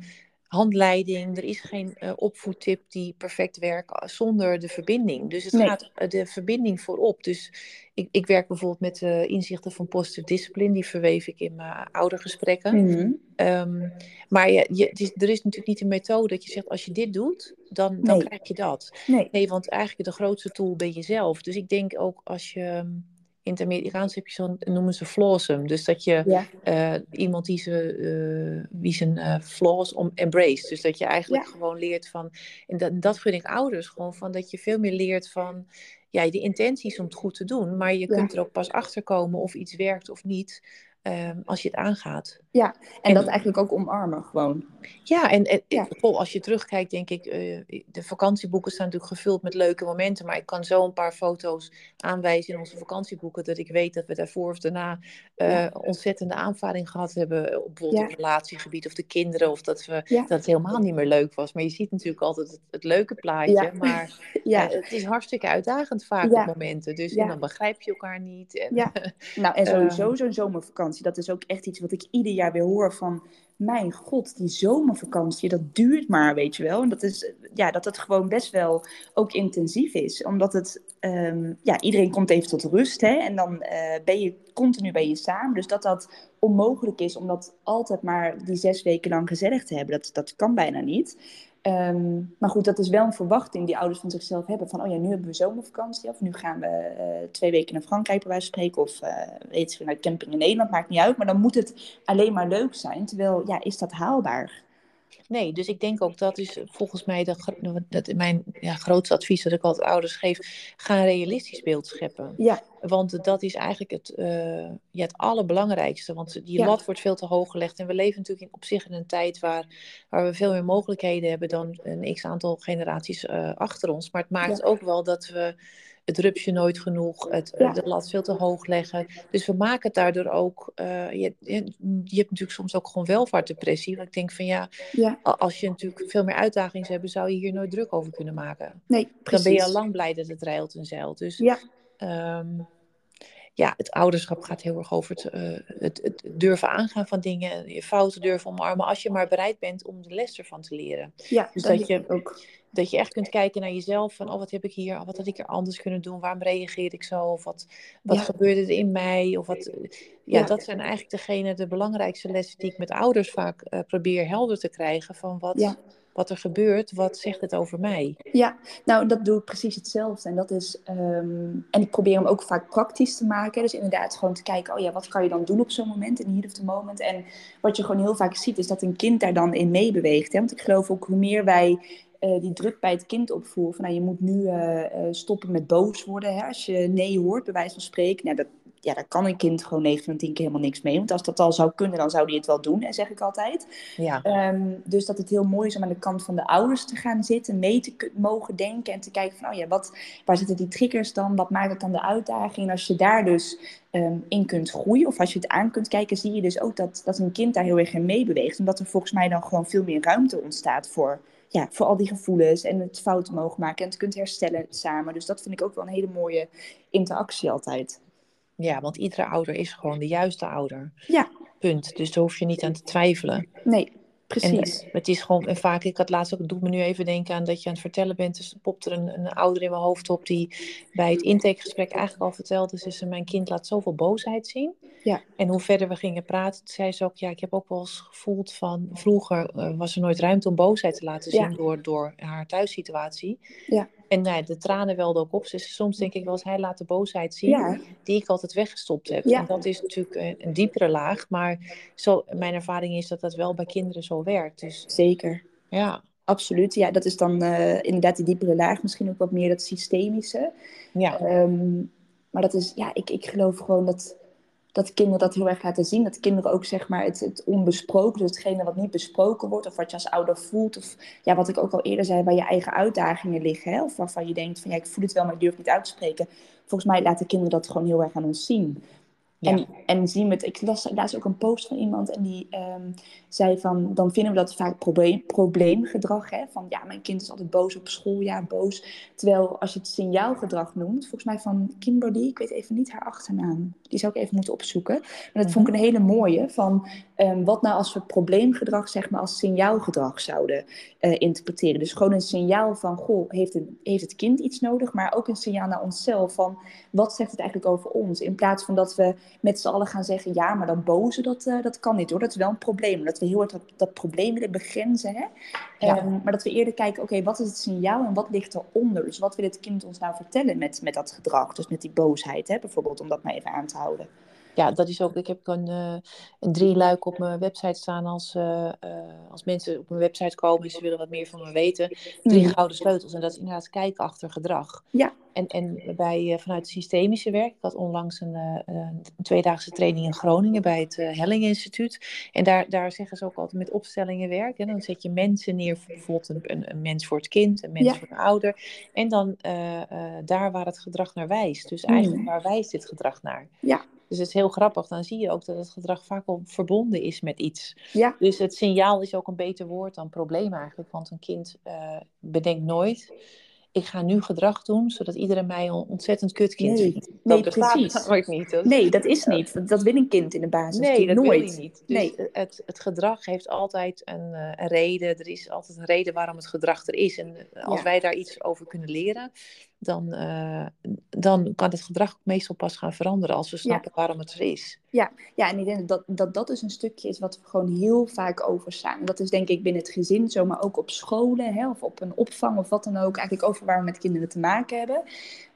handleiding, er is geen uh, opvoedtip die perfect werkt zonder de verbinding. Dus het nee. gaat de verbinding voorop. Dus ik, ik werk bijvoorbeeld met de inzichten van positive discipline, die verweef ik in mijn oudergesprekken. Mm -hmm. um, maar je, je, is, er is natuurlijk niet een methode dat je zegt, als je dit doet, dan, dan nee. krijg je dat. Nee. nee, want eigenlijk de grootste tool ben je zelf. Dus ik denk ook als je in het Amerikaans heb je zo'n, noemen ze flawsome. Dus dat je ja. uh, iemand die, ze, uh, wie zijn uh, flaws om embrace. Dus dat je eigenlijk Ja. gewoon leert van, en dat, dat gun ik ouders gewoon, van dat je veel meer leert van, ja, de intenties om het goed te doen. Maar je Ja. kunt er ook pas achter komen of iets werkt of niet, ehm, als je het aangaat. Ja, en, En- dat eigenlijk ook omarmen gewoon. Ja, en, en Ja. als je terugkijkt, denk ik, eh, de vakantieboeken staan natuurlijk gevuld met leuke momenten, maar ik kan zo een paar foto's aanwijzen in onze vakantieboeken dat ik weet dat we daarvoor of daarna eh, Ja. ontzettende aanvaring gehad hebben, op bijvoorbeeld Ja. op relatiegebied of de kinderen, of dat, we, dat het helemaal niet meer leuk was. Maar je ziet natuurlijk altijd het, het leuke plaatje, maar Ja, eh, het is hartstikke uitdagend vaak op momenten. Dus en dan begrijp je elkaar niet. En, Ja. nou en sowieso Ehm. zo'n zomervakantie. Dat is ook echt iets wat ik ieder jaar weer hoor van... Mijn god, die zomervakantie, dat duurt maar, weet je wel. En dat is, ja, dat het gewoon best wel ook intensief is. Omdat het, ehm, ja, iedereen komt even tot rust, hè. En dan eh, ben je continu ben je samen. Dus dat dat onmogelijk is om dat altijd maar die zes weken lang gezellig te hebben. Dat, dat kan bijna niet. Ehm, maar goed, dat is wel een verwachting die ouders van zichzelf hebben. Van, oh ja, nu hebben we zomervakantie. Of nu gaan we eh, twee weken naar Frankrijk bij wijze van spreken. Of uh, weet je, naar camping in Nederland. Maakt niet uit. Maar dan moet het alleen maar leuk zijn. Terwijl, ja, is dat haalbaar? Nee, dus ik denk ook dat is volgens mij de, gro- dat mijn ja, grootste advies dat ik altijd ouders geef. Ga een realistisch beeld scheppen. Ja, Want dat is eigenlijk het, eh, ja, het allerbelangrijkste. Want die Ja. lat wordt veel te hoog gelegd. En we leven natuurlijk in, op zich in een tijd waar, waar we veel meer mogelijkheden hebben dan een x aantal generaties eh, achter ons. Maar het maakt Ja. ook wel dat we het rupsje nooit genoeg, het, Ja. de lat veel te hoog leggen. Dus we maken het daardoor ook. eh, je, je, hebt natuurlijk soms ook gewoon welvaartdepressie. Want ik denk van ja, als je natuurlijk veel meer uitdagingen hebt, zou je hier nooit druk over kunnen maken. nee, Dan precies. ben je al lang blij dat het rijlt en zeilt. Dus Ja, Ehm, ja, het ouderschap gaat heel erg over het, eh, het, het, durven aangaan van dingen, je fouten durven omarmen, als je maar bereid bent om de les ervan te leren. Ja, dus dat, je ook. Dat je echt kunt kijken naar jezelf van, oh, wat heb ik hier, oh, wat had ik er anders kunnen doen, waarom reageer ik zo, of wat, wat gebeurde er in mij, of wat, ja, dat zijn eigenlijk degene, de belangrijkste lessen die ik met ouders vaak uh, probeer helder te krijgen van wat wat er gebeurt, wat zegt het over mij? Ja, nou dat doe ik precies hetzelfde. En dat is, ehm, en ik probeer hem ook vaak praktisch te maken. Dus inderdaad gewoon te kijken, oh ja, wat kan je dan doen op zo'n moment, in hier of the moment. En wat je gewoon heel vaak ziet, is dat een kind daar dan in meebeweegt. Want ik geloof ook hoe meer wij uh, die druk bij het kind opvoeren. Van nou, je moet nu uh, stoppen met boos worden. Hè? Als je nee hoort, bij wijze van spreken. Nou, dat, ja, daar kan een kind gewoon 9 van 10 keer helemaal niks mee. Want als dat al zou kunnen, dan zou die het wel doen, zeg ik altijd. Ja. Um, dus dat het heel mooi is om aan de kant van de ouders te gaan zitten, mee te mogen denken en te kijken van, oh ja, wat, waar zitten die triggers dan? Wat maakt het dan de uitdaging? En als je daar dus um, in kunt groeien, of als je het aan kunt kijken, zie je dus ook dat, dat een kind daar heel erg in meebeweegt. Omdat er volgens mij dan gewoon veel meer ruimte ontstaat voor ja, voor al die gevoelens en het fouten mogen maken en het kunt herstellen samen. Dus dat vind ik ook wel een hele mooie interactie altijd. Ja, want iedere ouder is gewoon de juiste ouder. Ja. Punt. Dus daar hoef je niet aan te twijfelen. Nee, precies. En het is gewoon, en vaak, ik had laatst ook, het doet me nu even denken aan dat je aan het vertellen bent. Dus popt er een, een ouder in mijn hoofd op die bij het intakegesprek eigenlijk al vertelde. Dus mijn kind laat zoveel boosheid zien. Ja. En hoe verder we gingen praten, zei ze ook, ja, ik heb ook wel eens gevoeld van, vroeger uh, was er nooit ruimte om boosheid te laten zien door, door haar thuissituatie. Ja. En nou, de tranen welden ook op. Dus soms denk ik wel eens, hij laat de boosheid zien die ik altijd weggestopt heb. Ja. En dat is natuurlijk een, een, diepere laag. Maar zo, mijn ervaring is dat dat wel bij kinderen zo werkt. Dus, Zeker. Ja. Absoluut, ja, dat is dan uh, inderdaad die diepere laag, misschien ook wat meer dat systemische. Ja. Um, maar dat is, ja, ik, ik geloof gewoon dat dat kinderen dat heel erg laten zien. Dat kinderen ook zeg maar het, het onbesproken, dus hetgene wat niet besproken wordt, of wat je als ouder voelt, of ja, wat ik ook al eerder zei, waar je eigen uitdagingen liggen, hè? of waarvan je denkt van ja, ik voel het wel, maar ik durf niet uit te spreken. Volgens mij laten kinderen dat gewoon heel erg aan ons zien. En, en zien we het, ik las laatst ook een post van iemand en die ehm, zei van, dan vinden we dat vaak probleem, probleemgedrag. Hè? Van ja, mijn kind is altijd boos op school, ja, boos. Terwijl als je het signaalgedrag noemt, volgens mij van Kimberly, ik weet even niet haar achternaam, die zou ik even moeten opzoeken. Maar dat vond ik een hele mooie, van um, wat nou als we probleemgedrag zeg maar als signaalgedrag zouden uh, interpreteren. Dus gewoon een signaal van, goh, heeft het, heeft het kind iets nodig? Maar ook een signaal naar onszelf van, wat zegt het eigenlijk over ons? In plaats van dat we met z'n allen gaan zeggen, ja, maar dat boze, dat, uh, dat kan niet hoor. Dat is wel een probleem. Dat we heel erg dat, dat probleem willen begrenzen. Hè? Ja. Um, maar dat we eerder kijken, oké, okay, wat is het signaal en wat ligt eronder? Dus wat wil het kind ons nou vertellen met, met dat gedrag? Dus met die boosheid, hè, bijvoorbeeld, om dat maar even aan te houden ja, dat is ook. Ik heb een, uh, een drie luik op mijn website staan als, uh, uh, als mensen op mijn website komen en ze willen wat meer van me weten. Drie mm. gouden sleutels. En dat is inderdaad kijken achter gedrag. Ja. En, en bij, vanuit het systemische werk, ik had onlangs een, een tweedaagse training in Groningen bij het Helling Instituut. En daar, daar zeggen ze ook altijd met opstellingen werken. Dan zet je mensen neer, bijvoorbeeld een, een, een mens voor het kind, een mens ja. voor de ouder. En dan daar waar het gedrag naar wijst. Dus eigenlijk, mm. waar wijst dit gedrag naar? Ja. Dus het is heel grappig. Dan zie je ook dat het gedrag vaak al verbonden is met iets. Ja. Dus het signaal is ook een beter woord dan probleem eigenlijk. Want een kind uh, bedenkt nooit ik ga nu gedrag doen, zodat iedereen mij een ontzettend kutkind nee, vindt. Nee, precies. Dat niet. Dus. Nee, dat is niet. Dat wil een kind in de basis. Nee, dat nooit. wil je niet. Dus nee. het, het gedrag heeft altijd een, uh, een, reden. Er is altijd een reden waarom het gedrag er is. En als ja. wij daar iets over kunnen leren, dan, uh, dan kan het gedrag meestal pas gaan veranderen als we snappen ja. waarom het er is. Ja, ja en ik denk dat, dat dat dus een stukje is wat we gewoon heel vaak overstaan. Dat is denk ik binnen het gezin zo, maar ook op scholen hè, of op een opvang of wat dan ook. Eigenlijk over waar we met kinderen te maken hebben.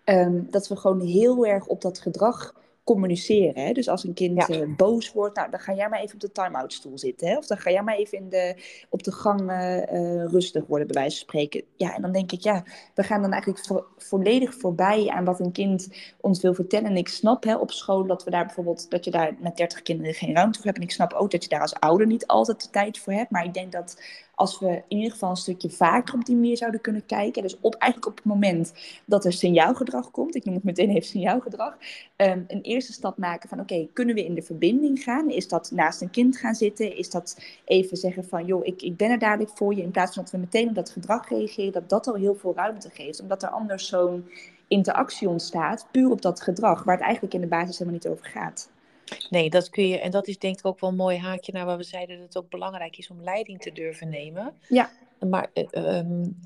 Um, dat we gewoon heel erg op dat gedrag communiceren. Hè? Dus als een kind ja. uh, boos wordt, nou, dan ga jij maar even op de time-out stoel zitten. Hè? Of dan ga jij maar even in de, op de gang uh, uh, rustig worden, bij wijze van spreken. Ja, en dan denk ik, ja, we gaan dan eigenlijk vo volledig voorbij aan wat een kind ons wil vertellen. En ik snap hè, op school dat we daar bijvoorbeeld, dat je daar met 30 kinderen geen ruimte voor hebt. En ik snap ook dat je daar als ouder niet altijd de tijd voor hebt. Maar ik denk dat als we in ieder geval een stukje vaker op die manier zouden kunnen kijken. Dus op, eigenlijk op het moment dat er signaalgedrag komt, ik noem het meteen even signaalgedrag, um, een eerste stap maken van oké, kunnen we in de verbinding gaan? Is dat naast een kind gaan zitten? Is dat even zeggen van joh, ik, ik ben er dadelijk voor je, in plaats van dat we meteen op dat gedrag reageren, dat dat al heel veel ruimte geeft. Omdat er anders zo'n interactie ontstaat, puur op dat gedrag, waar het eigenlijk in de basis helemaal niet over gaat. Nee, dat kun je, en dat is denk ik ook wel een mooi haakje naar waar we zeiden dat het ook belangrijk is om leiding te durven nemen. Ja. Maar uh,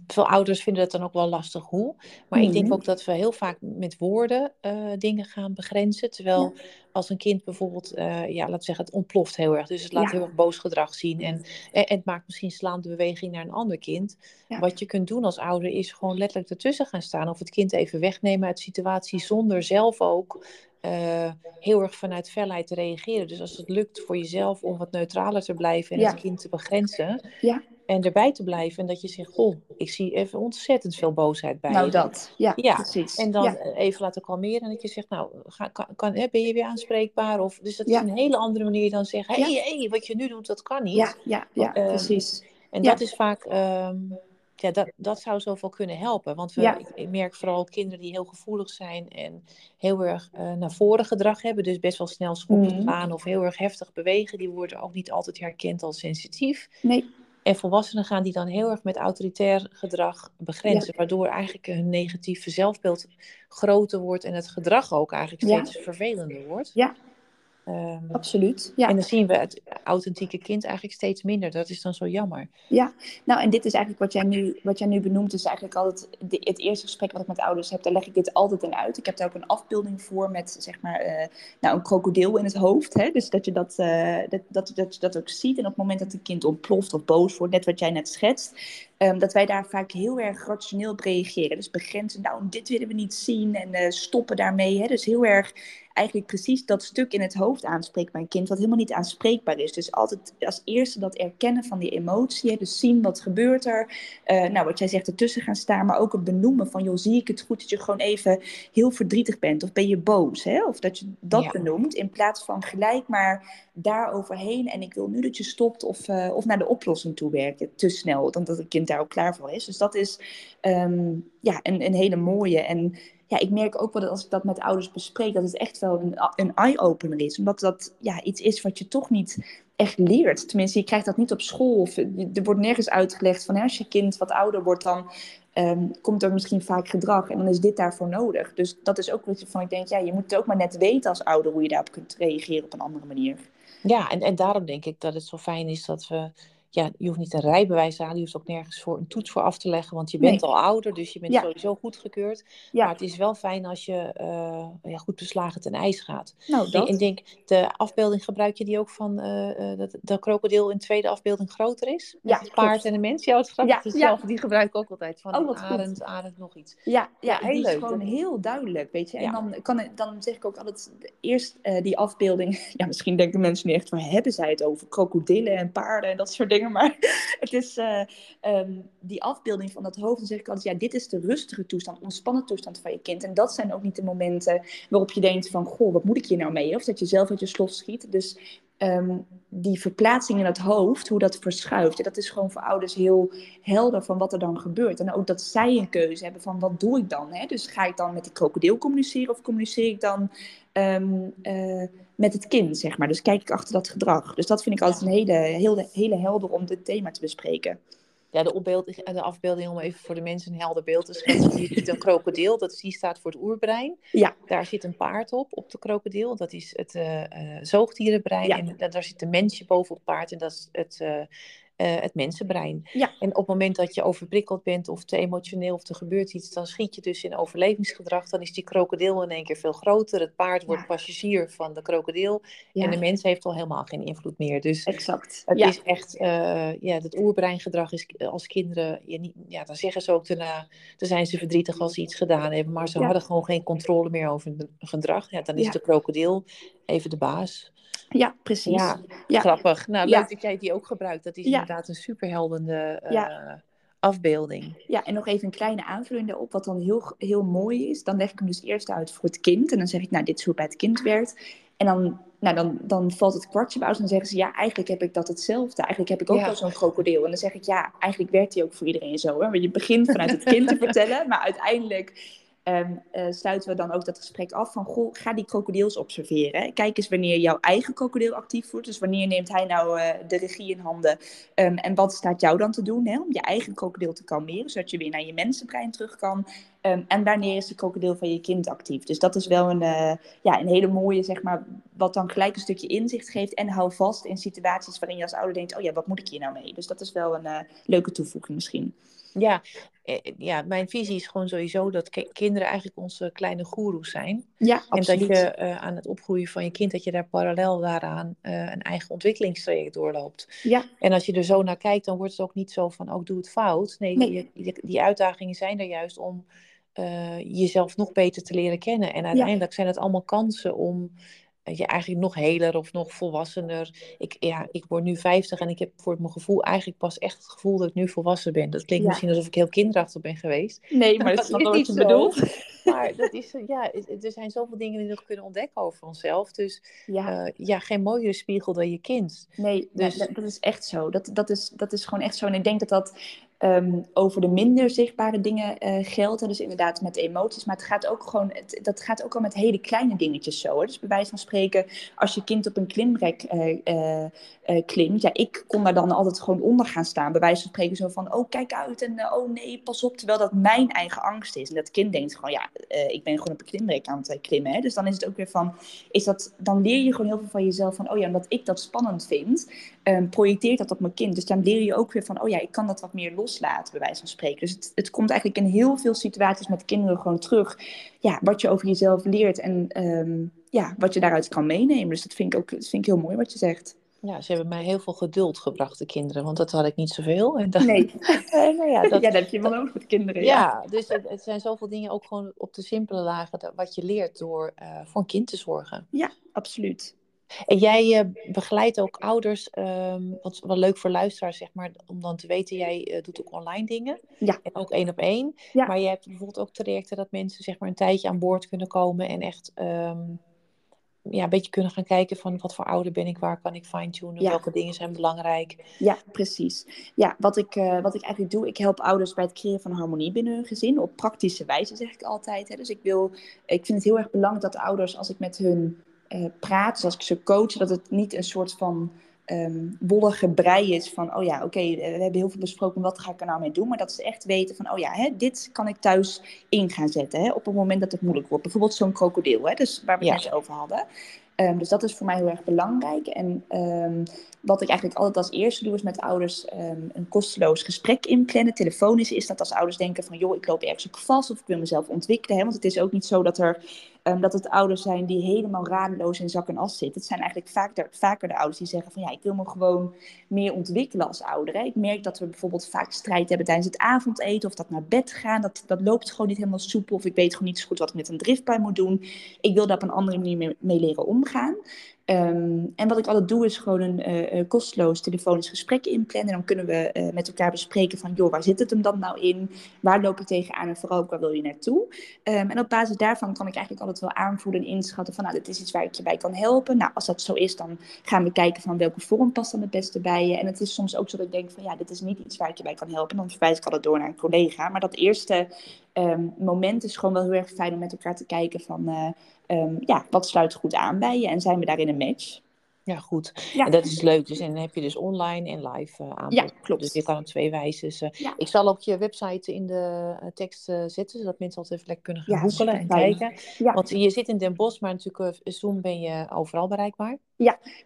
veel ouders vinden het dan ook wel lastig hoe. Maar ik denk mhm. ook dat we heel vaak met woorden uh, dingen gaan begrenzen. Terwijl als een kind bijvoorbeeld, uh, ja, laat zeggen, het ontploft heel erg. Dus het laat heel erg boos gedrag zien. En, en, het maakt misschien slaande beweging naar een ander kind. Wat je kunt doen als ouder is gewoon letterlijk ertussen gaan staan. Of het kind even wegnemen uit de situatie zonder zelf ook uh, heel erg vanuit felheid te reageren. Dus als het lukt voor jezelf om wat neutraler te blijven en het kind te begrenzen. Ja. En erbij te blijven. En dat je zegt, goh, ik zie even ontzettend veel boosheid bij nou, je. Nou dat, ja, ja. precies. En dan even laten kalmeren. En dat je zegt, nou, ga, kan, kan, ben je weer aanspreekbaar? Of, dus dat is een hele andere manier dan zeggen, hé, hey, hey, wat je nu doet, dat kan niet. Ja, ja, ja uh, precies. En dat is vaak... Um, ja, dat, dat zou zoveel kunnen helpen. Want we, ik, merk vooral kinderen die heel gevoelig zijn en heel erg uh, naar voren gedrag hebben. Dus best wel snel schoppen mm. gaan of heel erg heftig bewegen. Die worden ook niet altijd herkend als sensitief. Nee. En volwassenen gaan die dan heel erg met autoritair gedrag begrenzen. Waardoor eigenlijk hun negatieve zelfbeeld groter wordt en het gedrag ook eigenlijk steeds vervelender wordt. Ja, Um, Absoluut. Ja. En dan zien we het authentieke kind eigenlijk steeds minder. Dat is dan zo jammer. Ja, nou en dit is eigenlijk wat jij nu, wat jij nu benoemt. Is eigenlijk altijd het eerste gesprek wat ik met ouders heb. Daar leg ik dit altijd in uit. Ik heb daar ook een afbeelding voor met zeg maar uh, nou, een krokodil in het hoofd. Hè? Dus dat je dat, uh, dat, dat, dat je dat ook ziet. En op het moment dat een kind ontploft of boos wordt, net wat jij net schetst. Um, dat wij daar vaak heel erg rationeel op reageren. Dus begrenzen, nou dit willen we niet zien en uh, stoppen daarmee. Hè? Dus heel erg eigenlijk precies dat stuk in het hoofd aanspreekt bij een kind, wat helemaal niet aanspreekbaar is. Dus altijd als eerste dat erkennen van die emotie, dus zien wat gebeurt er. Uh, nou, wat jij zegt, ertussen gaan staan, maar ook het benoemen van, joh, zie ik het goed dat je gewoon even heel verdrietig bent, of ben je boos, hè? of dat je dat benoemt, in plaats van gelijk maar daar overheen en ik wil nu dat je stopt of, uh, of naar de oplossing toe werken, te snel, dan dat het kind daar ook klaar voor is. Dus dat is um, ja, een, een hele mooie en ja, ik merk ook wel dat als ik dat met ouders bespreek, dat het echt wel een, een eye-opener is. Omdat dat ja, iets is wat je toch niet echt leert. Tenminste, je krijgt dat niet op school. Of, er wordt nergens uitgelegd van als je kind wat ouder wordt, dan um, komt er misschien vaak gedrag. En dan is dit daarvoor nodig. Dus dat is ook wat van ik denk, ja, je moet het ook maar net weten als ouder hoe je daarop kunt reageren op een andere manier. Ja, en, en daarom denk ik dat het zo fijn is dat we ja, je hoeft niet een rijbewijs aan, je hoeft ook nergens voor een toets voor af te leggen, want je bent al ouder, dus je bent sowieso goedgekeurd. Ja. Maar het is wel fijn als je uh, ja, goed beslagen ten ijs gaat. Nou, dat. Ik denk, de afbeelding gebruik je die ook van uh, dat de krokodil in tweede afbeelding groter is? Met ja, het paard en de mens. Ja, het grappig. Ja, hetzelfde, die gebruik ik ook altijd. Van oh, arend, arend nog iets. Ja, ja, heel die leuk. is gewoon heel duidelijk, weet je. En dan, kan, dan zeg ik ook altijd, eerst uh, die afbeelding, ja, misschien denken mensen nu echt, waar hebben zij het over? Krokodillen en paarden en dat soort dingen maar het is uh, um, die afbeelding van dat hoofd. Dan zeg ik altijd, ja, dit is de rustige toestand, ontspannen toestand van je kind. En dat zijn ook niet de momenten waarop je denkt van, goh, wat moet ik hier nou mee? Of dat je zelf uit je slof schiet. Dus um, die verplaatsing in het hoofd, hoe dat verschuift, dat is gewoon voor ouders heel helder van wat er dan gebeurt. En ook dat zij een keuze hebben van wat doe ik dan? Hè? Dus ga ik dan met die krokodil communiceren of communiceer ik dan um, uh, met het kind, zeg maar. Dus kijk ik achter dat gedrag. Dus dat vind ik altijd een hele, hele, hele helder om dit thema te bespreken. Ja, de, opbeelding, de afbeelding, om even voor de mensen een helder beeld te schetsen. Je ziet een krokodil, dat die staat voor het oerbrein. Ja. Daar zit een paard op, op de krokodil. Dat is het uh, uh, zoogdierenbrein. Ja. En daar zit een mensje boven op het paard. En dat is het, uh, uh, het mensenbrein. Ja. En op het moment dat je overprikkeld bent of te emotioneel of er gebeurt iets, dan schiet je dus in overlevingsgedrag. Dan is die krokodil in één keer veel groter. Het paard wordt passagier van de krokodil. Ja. En de mens heeft al helemaal geen invloed meer. Dus exact. Het is echt, uh, ja, het oerbreingedrag is als kinderen, ja, niet, ja, dan zeggen ze ook daarna, dan zijn ze verdrietig als ze iets gedaan hebben, maar ze hadden gewoon geen controle meer over hun gedrag. Ja, dan is de krokodil even de baas. Ja, precies. Ja, ja. grappig. Nou, leuk dat jij die ook gebruikt. Dat is inderdaad een superheldende uh, afbeelding. Ja, en nog even een kleine aanvulling daarop. Wat dan heel, heel mooi is, dan leg ik hem dus eerst uit voor het kind. En dan zeg ik, nou, dit is hoe het bij het kind werkt. En dan, nou, dan, dan valt het kwartje bij En dan zeggen ze, ja, eigenlijk heb ik dat hetzelfde. Eigenlijk heb ik ook wel zo'n krokodil. En dan zeg ik, ja, eigenlijk werkt die ook voor iedereen zo. Hè? Want je begint vanuit het kind te vertellen, maar uiteindelijk ehm, sluiten we dan ook dat gesprek af van, goh, ga die krokodils observeren. Kijk eens wanneer jouw eigen krokodil actief wordt. Dus wanneer neemt hij nou de regie in handen? Um, en wat staat jou dan te doen hè, om je eigen krokodil te kalmeren, zodat je weer naar je mensenbrein terug kan. Um, en wanneer is de krokodil van je kind actief? Dus dat is wel een, uh, ja, een hele mooie, zeg maar, wat dan gelijk een stukje inzicht geeft. En hou vast in situaties waarin je als ouder denkt, oh ja, wat moet ik hier nou mee? Dus dat is wel een leuke toevoeging misschien. Ja, eh, ja, mijn visie is gewoon sowieso dat kinderen eigenlijk onze kleine goeroes zijn. Ja, absoluut. En dat je uh, aan het opgroeien van je kind, dat je daar parallel daaraan uh, een eigen ontwikkelingstraject doorloopt. Ja. En als je er zo naar kijkt, dan wordt het ook niet zo van, oh, doe het fout. Nee, nee. Die, die uitdagingen zijn er juist om uh, jezelf nog beter te leren kennen. En uiteindelijk ja. zijn het allemaal kansen om je eigenlijk nog heler of nog volwassener. Ik, ja, ik word nu 50 en ik heb voor mijn gevoel eigenlijk pas echt het gevoel dat ik nu volwassen ben. Dat klinkt Ja. misschien alsof ik heel kinderachtig ben geweest. Nee, maar dat is is wat niet je bedoelt. Maar dat is, eh, ja, er zijn zoveel dingen die we nog kunnen ontdekken over onszelf. Dus Ja. eh, ja, geen mooiere spiegel dan je kind. Nee, Dus- dus... dat, dat is echt zo. Dat, dat, is, dat is gewoon echt zo. En ik denk dat dat ehm, over de minder zichtbare dingen eh, geldt. Dus inderdaad met emoties. Maar het gaat ook gewoon, het, dat gaat ook al met hele kleine dingetjes zo. Hè. Dus bij wijze van spreken, als je kind op een klimrek eh, eh, klimt. Ja, ik kon daar dan altijd gewoon onder gaan staan. Bij wijze van spreken zo van, oh kijk uit en oh nee, pas op. Terwijl dat mijn eigen angst is. En dat kind denkt gewoon, ja, ik ben gewoon op een klimrek aan het klimmen. Dus dan is het ook weer van, is dat, dan leer je gewoon heel veel van jezelf. Van, oh ja, omdat ik dat spannend vind, ehm, projecteert dat op mijn kind. Dus dan leer je ook weer van, oh ja, ik kan dat wat meer loslaten, bij wijze van spreken. Dus het, het komt eigenlijk in heel veel situaties met kinderen gewoon terug. Ja, wat je over jezelf leert en ehm, ja, wat je daaruit kan meenemen. Dus dat vind ik ook dat vind ik heel mooi wat je zegt. Ja, ze hebben mij heel veel geduld gebracht, de kinderen. Want dat had ik niet zoveel. En dan, Nee, Eh, nou ja, dat, ja, dat heb je wel nodig met kinderen. Ja, dus het, het zijn zoveel dingen ook gewoon op de simpele lagen dat- wat je leert door eh, voor een kind te zorgen. ja absoluut. En jij eh, begeleidt ook ouders, ehm, wat wel leuk voor luisteraars zeg maar, om dan te weten, jij eh, doet ook online dingen. Ja. En ook één op één. Ja. Maar je hebt bijvoorbeeld ook trajecten dat mensen zeg maar een tijdje aan boord kunnen komen en echt ehm, ja, een beetje kunnen gaan kijken van wat voor ouder ben ik, waar kan ik fine-tunen, Ja. welke dingen zijn belangrijk. Ja, precies. Ja, wat ik, eh, wat ik eigenlijk doe, ik help ouders bij het creëren van harmonie binnen hun gezin. Op praktische wijze zeg ik altijd. Hè. Dus ik, wil, ik vind het heel erg belangrijk dat de ouders, als ik met hun eh, praat, dus als ik ze coach, dat het niet een soort van ehm wollige brei is van, oh ja, oké, eh, we hebben heel veel besproken, wat ga ik er nou mee doen? Maar dat ze echt weten van, oh ja, hè, dit kan ik thuis in gaan zetten hè, op het moment dat het moeilijk wordt. Bijvoorbeeld zo'n krokodil, hè, dus waar we Ja. het net over hadden. Ehm, dus dat is voor mij heel erg belangrijk. En ehm, wat ik eigenlijk altijd als eerste doe, is met ouders een kosteloos gesprek inplannen. Telefonisch is dat als ouders denken van, joh, ik loop ergens ook vast of ik wil mezelf ontwikkelen. Hè? Want het is ook niet zo dat, er, ehm, dat het ouders zijn die helemaal radeloos in zak en as zitten. Het zijn eigenlijk vaak vaker de ouders die zeggen van, ja, ik wil me gewoon meer ontwikkelen als ouder. Hè? Ik merk dat we bijvoorbeeld vaak strijd hebben tijdens het avondeten of dat naar bed gaan. Dat, dat loopt gewoon niet helemaal soepel of ik weet gewoon niet zo goed wat ik met een driftbui moet doen. Ik wil daar op een andere manier mee leren omgaan. Ehm, en wat ik altijd doe is gewoon een eh, kosteloos telefonisch gesprek inplannen. Dan kunnen we eh, met elkaar bespreken van, joh, waar zit het hem dan nou in? Waar loop je tegenaan en vooral ook waar wil je naartoe? Ehm, en op basis daarvan kan ik eigenlijk altijd wel aanvoelen en inschatten van, nou, dit is iets waar ik je bij kan helpen. Nou, als dat zo is, dan gaan we kijken van welke vorm past dan het beste bij je. En het is soms ook zo dat ik denk van, ja, dit is niet iets waar ik je bij kan helpen. Dan verwijs ik altijd door naar een collega. Maar dat eerste ehm, moment is gewoon wel heel erg fijn om met elkaar te kijken van, ehm, ja, wat sluit goed aan bij je en zijn we daarin een match? Ja, goed. Ja. En dat is leuk. Dus en dan heb je dus online en live eh aanbod. Ja, klopt. Dus je kan op twee wijzes. eh, Ja. Ik zal ook je website in de eh, tekst zetten, zodat mensen altijd even lekker kunnen gaan Ja, googelen en kijken. Want je zit in Den Bosch, maar natuurlijk Zoom ben je overal bereikbaar.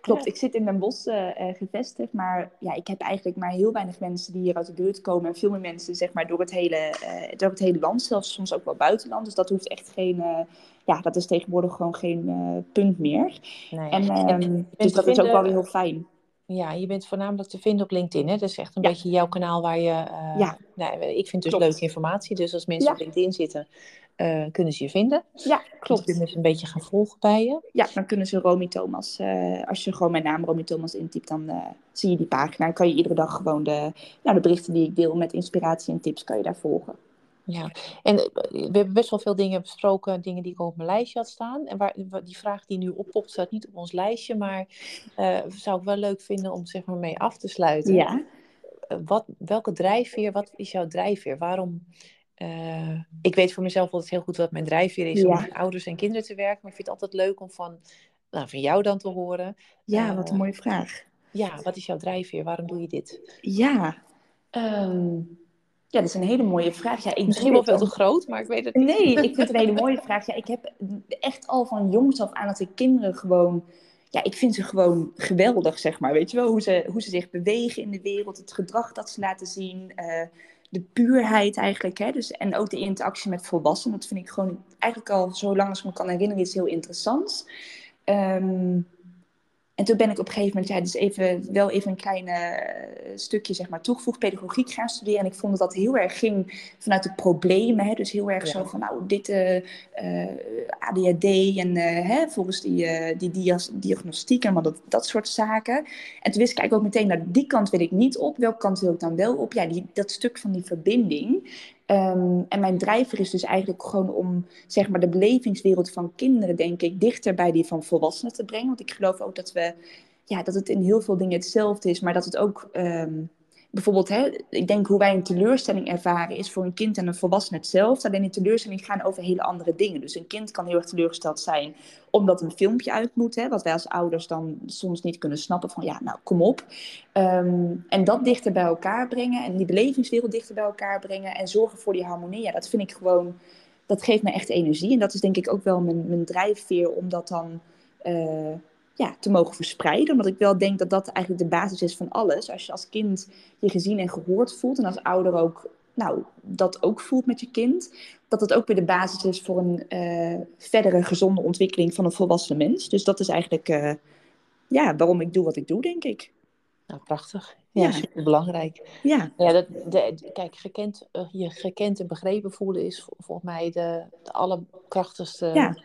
Klopt, ik zit in Den Bosch eh, eh, gevestigd, maar ja, ik heb eigenlijk maar heel weinig mensen die hier uit de buurt komen. En veel meer mensen zeg maar door het hele, eh, door het hele land, zelfs soms ook wel buitenland. Dus dat hoeft echt geen, ja, dat is tegenwoordig gewoon geen punt meer. Nee. En, En ehm, dus dat is ook wel weer heel fijn. Ja, je bent voornamelijk te vinden op LinkedIn. Hè? Dat is echt een Ja. beetje jouw kanaal waar je. Ja. nou, ik vind dus Klopt. leuke informatie. Dus als mensen Ja. op LinkedIn zitten, eh, kunnen ze je vinden. Ja, Dus klopt. kunnen ze een beetje gaan volgen bij je. Ja, dan kunnen ze Romy Thomas, eh, als je gewoon mijn naam Romy Thomas intypt, dan eh, zie je die pagina. Dan kan je iedere dag gewoon de, nou, de berichten die ik deel met inspiratie en tips, kan je daar volgen. Ja, en we hebben best wel veel dingen besproken, dingen die ik op mijn lijstje had staan. En waar, wa- die vraag die nu oppopt staat niet op ons lijstje, maar zou ik wel leuk vinden om zeg maar mee af te sluiten. Ja. Wat, welke drijfveer, wat is jouw drijfveer? Waarom eh, ik weet voor mezelf altijd heel goed wat mijn drijfveer is om met ouders en kinderen te werken. Maar ik vind het altijd leuk om van, nou, van jou dan te horen. Ja, wat Eh, een mooie vraag. Ja, wat is jouw drijfveer? Waarom doe je dit? Ja, ehm, ja, dat is een hele mooie vraag. Ja, ik Misschien wel veel te groot, maar ik weet het niet. Nee, ik vind het een hele mooie vraag. Ja, ik heb echt al van jongs af aan dat ik kinderen gewoon... Ja, ik vind ze gewoon geweldig, zeg maar. Weet je wel, hoe ze, hoe ze zich bewegen in de wereld, het gedrag dat ze laten zien, eh, de puurheid eigenlijk. Hè? Dus, en ook de interactie met volwassenen. Dat vind ik gewoon eigenlijk al zo lang als ik me kan herinneren iets heel interessants. Ehm, en toen ben ik op een gegeven moment, ja, dus even, wel even een klein eh, stukje, zeg maar, toegevoegd pedagogiek gaan studeren. En ik vond dat dat heel erg ging vanuit de problemen. Hè? Dus heel erg Ja. zo van, nou, dit eh, eh, ADHD en hè, volgens die, die dias- diagnostiek en maar dat, dat soort zaken. En toen wist ik eigenlijk ook meteen, nou, die kant wil ik niet op. Welke kant wil ik dan wel op? Ja, die, dat stuk van die verbinding. Ehm, en mijn drijver is dus eigenlijk gewoon om zeg maar, de belevingswereld van kinderen, denk ik, dichter bij die van volwassenen te brengen. Want ik geloof ook dat we, ja, dat het in heel veel dingen hetzelfde is, maar dat het ook, ehm, bijvoorbeeld, hè, ik denk hoe wij een teleurstelling ervaren is voor een kind en een volwassene hetzelfde. Alleen die teleurstelling gaan over hele andere dingen. Dus een kind kan heel erg teleurgesteld zijn omdat een filmpje uit moet, hè, wat wij als ouders dan soms niet kunnen snappen van, ja, nou, kom op. Ehm, en dat dichter bij elkaar brengen en die belevingswereld dichter bij elkaar brengen en zorgen voor die harmonie, ja, dat vind ik gewoon, dat geeft me echt energie. En dat is denk ik ook wel mijn, mijn drijfveer om dat dan eh, ja, te mogen verspreiden. Omdat ik wel denk dat dat eigenlijk de basis is van alles. Als je als kind je gezien en gehoord voelt en als ouder ook nou, dat ook voelt met je kind, dat het ook weer de basis is voor een eh, verdere gezonde ontwikkeling van een volwassen mens. Dus dat is eigenlijk eh, ja, waarom ik doe wat ik doe, denk ik. Nou, prachtig. Ja, Ja. super belangrijk. Ja, Ja, dat, de, kijk, gekend, eh, je gekend en begrepen voelen is vol- volgens mij de, de allerkrachtigste, Ja.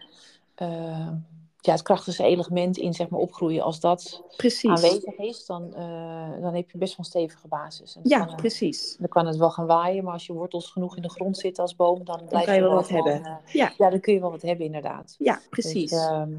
Ja, het krachtigste element in zeg maar, opgroeien. Als dat precies. aanwezig is, dan, eh, dan heb je best wel een stevige basis. En Ja, kan, precies. dan kan het wel gaan waaien, maar als je wortels genoeg in de grond zitten als boom, dan blijf kan je wel wat hebben. eh, Ja. ja, dan kun je wel wat hebben, inderdaad. Ja, precies. Dus, ehm,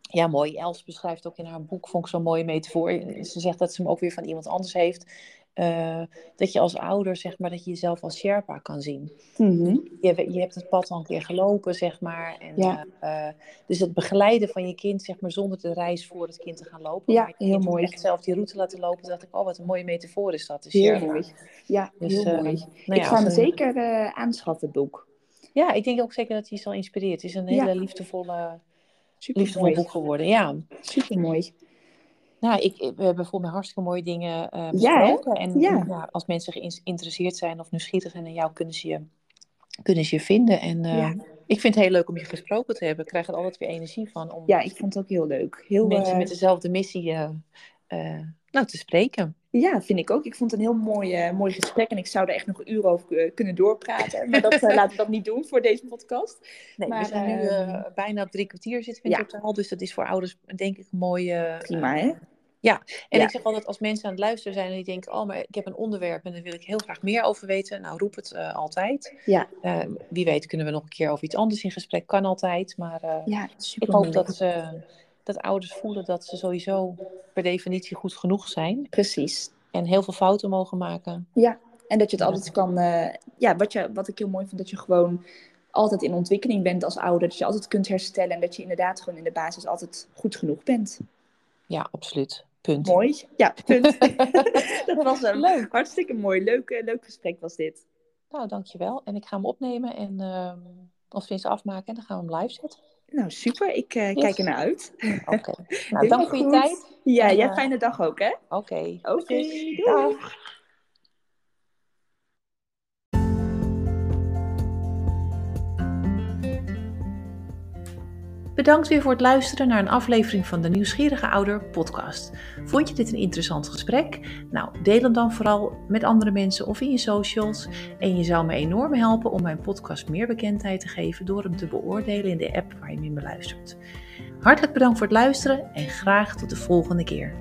ja, mooi. Els beschrijft ook in haar boek, vond ik zo'n mooie metafoor. Ze zegt dat ze hem ook weer van iemand anders heeft. Eh, dat je als ouder, zeg maar, dat je jezelf als Sherpa kan zien. Mhm. Je, je hebt het pad al een keer gelopen, zeg maar. En, Ja. eh, eh, dus het begeleiden van je kind, zeg maar, zonder de reis voor het kind te gaan lopen. Ja, maar je heel mooi. echt zelf die route laten lopen. Dacht ik, oh, wat een mooie metafoor is dat. De Heel Sherpa. mooi. Ja, Dus, heel mooi. nou ik ja, ga hem een- zeker aanschaffen, het boek. Ja, ik denk ook zeker dat hij zal inspireren. Het is een hele Ja. liefdevolle, boek geworden. Ja. Super mooi. Nou, ik, we hebben volgens mij hartstikke mooie dingen eh Ja, besproken. en Ja. als mensen geïnteresseerd zijn of nieuwsgierig zijn naar jou, kunnen ze je, kunnen ze je vinden. En eh, Ja. ik vind het heel leuk om je gesproken te hebben. Ik krijg er altijd weer energie van om Ja, ik vond het ook heel leuk. Heel, mensen eh, met dezelfde missie eh, eh, nou, te spreken. Ja, vind ik ook. Ik vond het een heel mooi, eh, mooi gesprek en ik zou er echt nog een uur over eh, kunnen doorpraten. Maar dat eh, laten we dat niet doen voor deze podcast. Nee, Maar, we zijn nu ehm, eh, bijna op drie kwartier zitten we in ja. totaal. Dus dat is voor ouders denk ik een mooie... Prima, hè? En Ja. ik zeg altijd, als mensen aan het luisteren zijn en die denken, oh, maar ik heb een onderwerp en daar wil ik heel graag meer over weten. Nou, roep het eh, altijd. Ja. Eh, wie weet kunnen we nog een keer over iets anders in gesprek, kan altijd. Maar eh, Ja, ik hoop dat, dat ouders voelen dat ze sowieso per definitie goed genoeg zijn. Precies. En heel veel fouten mogen maken. Ja, en dat je het Ja. altijd kan... ja, wat, je, wat ik heel mooi vind, dat je gewoon altijd in ontwikkeling bent als ouder. Dat je altijd kunt herstellen en dat je inderdaad gewoon in de basis altijd goed genoeg bent. Ja, absoluut. Punt. Mooi. Ja, punt. dat was een Leuk. hartstikke mooi. Leuk, eh, leuk gesprek was dit. Nou, dankjewel. En ik ga hem opnemen en als we eens afmaken, en dan gaan we hem live zetten. Nou, super. Ik eh, Yes. kijk er naar uit. Oké. Nou, dank voor je tijd. Ja, En, jij eh, fijne dag ook, hè? Oké. Oké, Groetjes. Bedankt weer voor het luisteren naar een aflevering van de Nieuwsgierige Ouder podcast. Vond je dit een interessant gesprek? Nou, deel hem dan vooral met andere mensen of in je socials. En je zou me enorm helpen om mijn podcast meer bekendheid te geven door hem te beoordelen in de app waar je in beluistert. Hartelijk bedankt voor het luisteren en graag tot de volgende keer.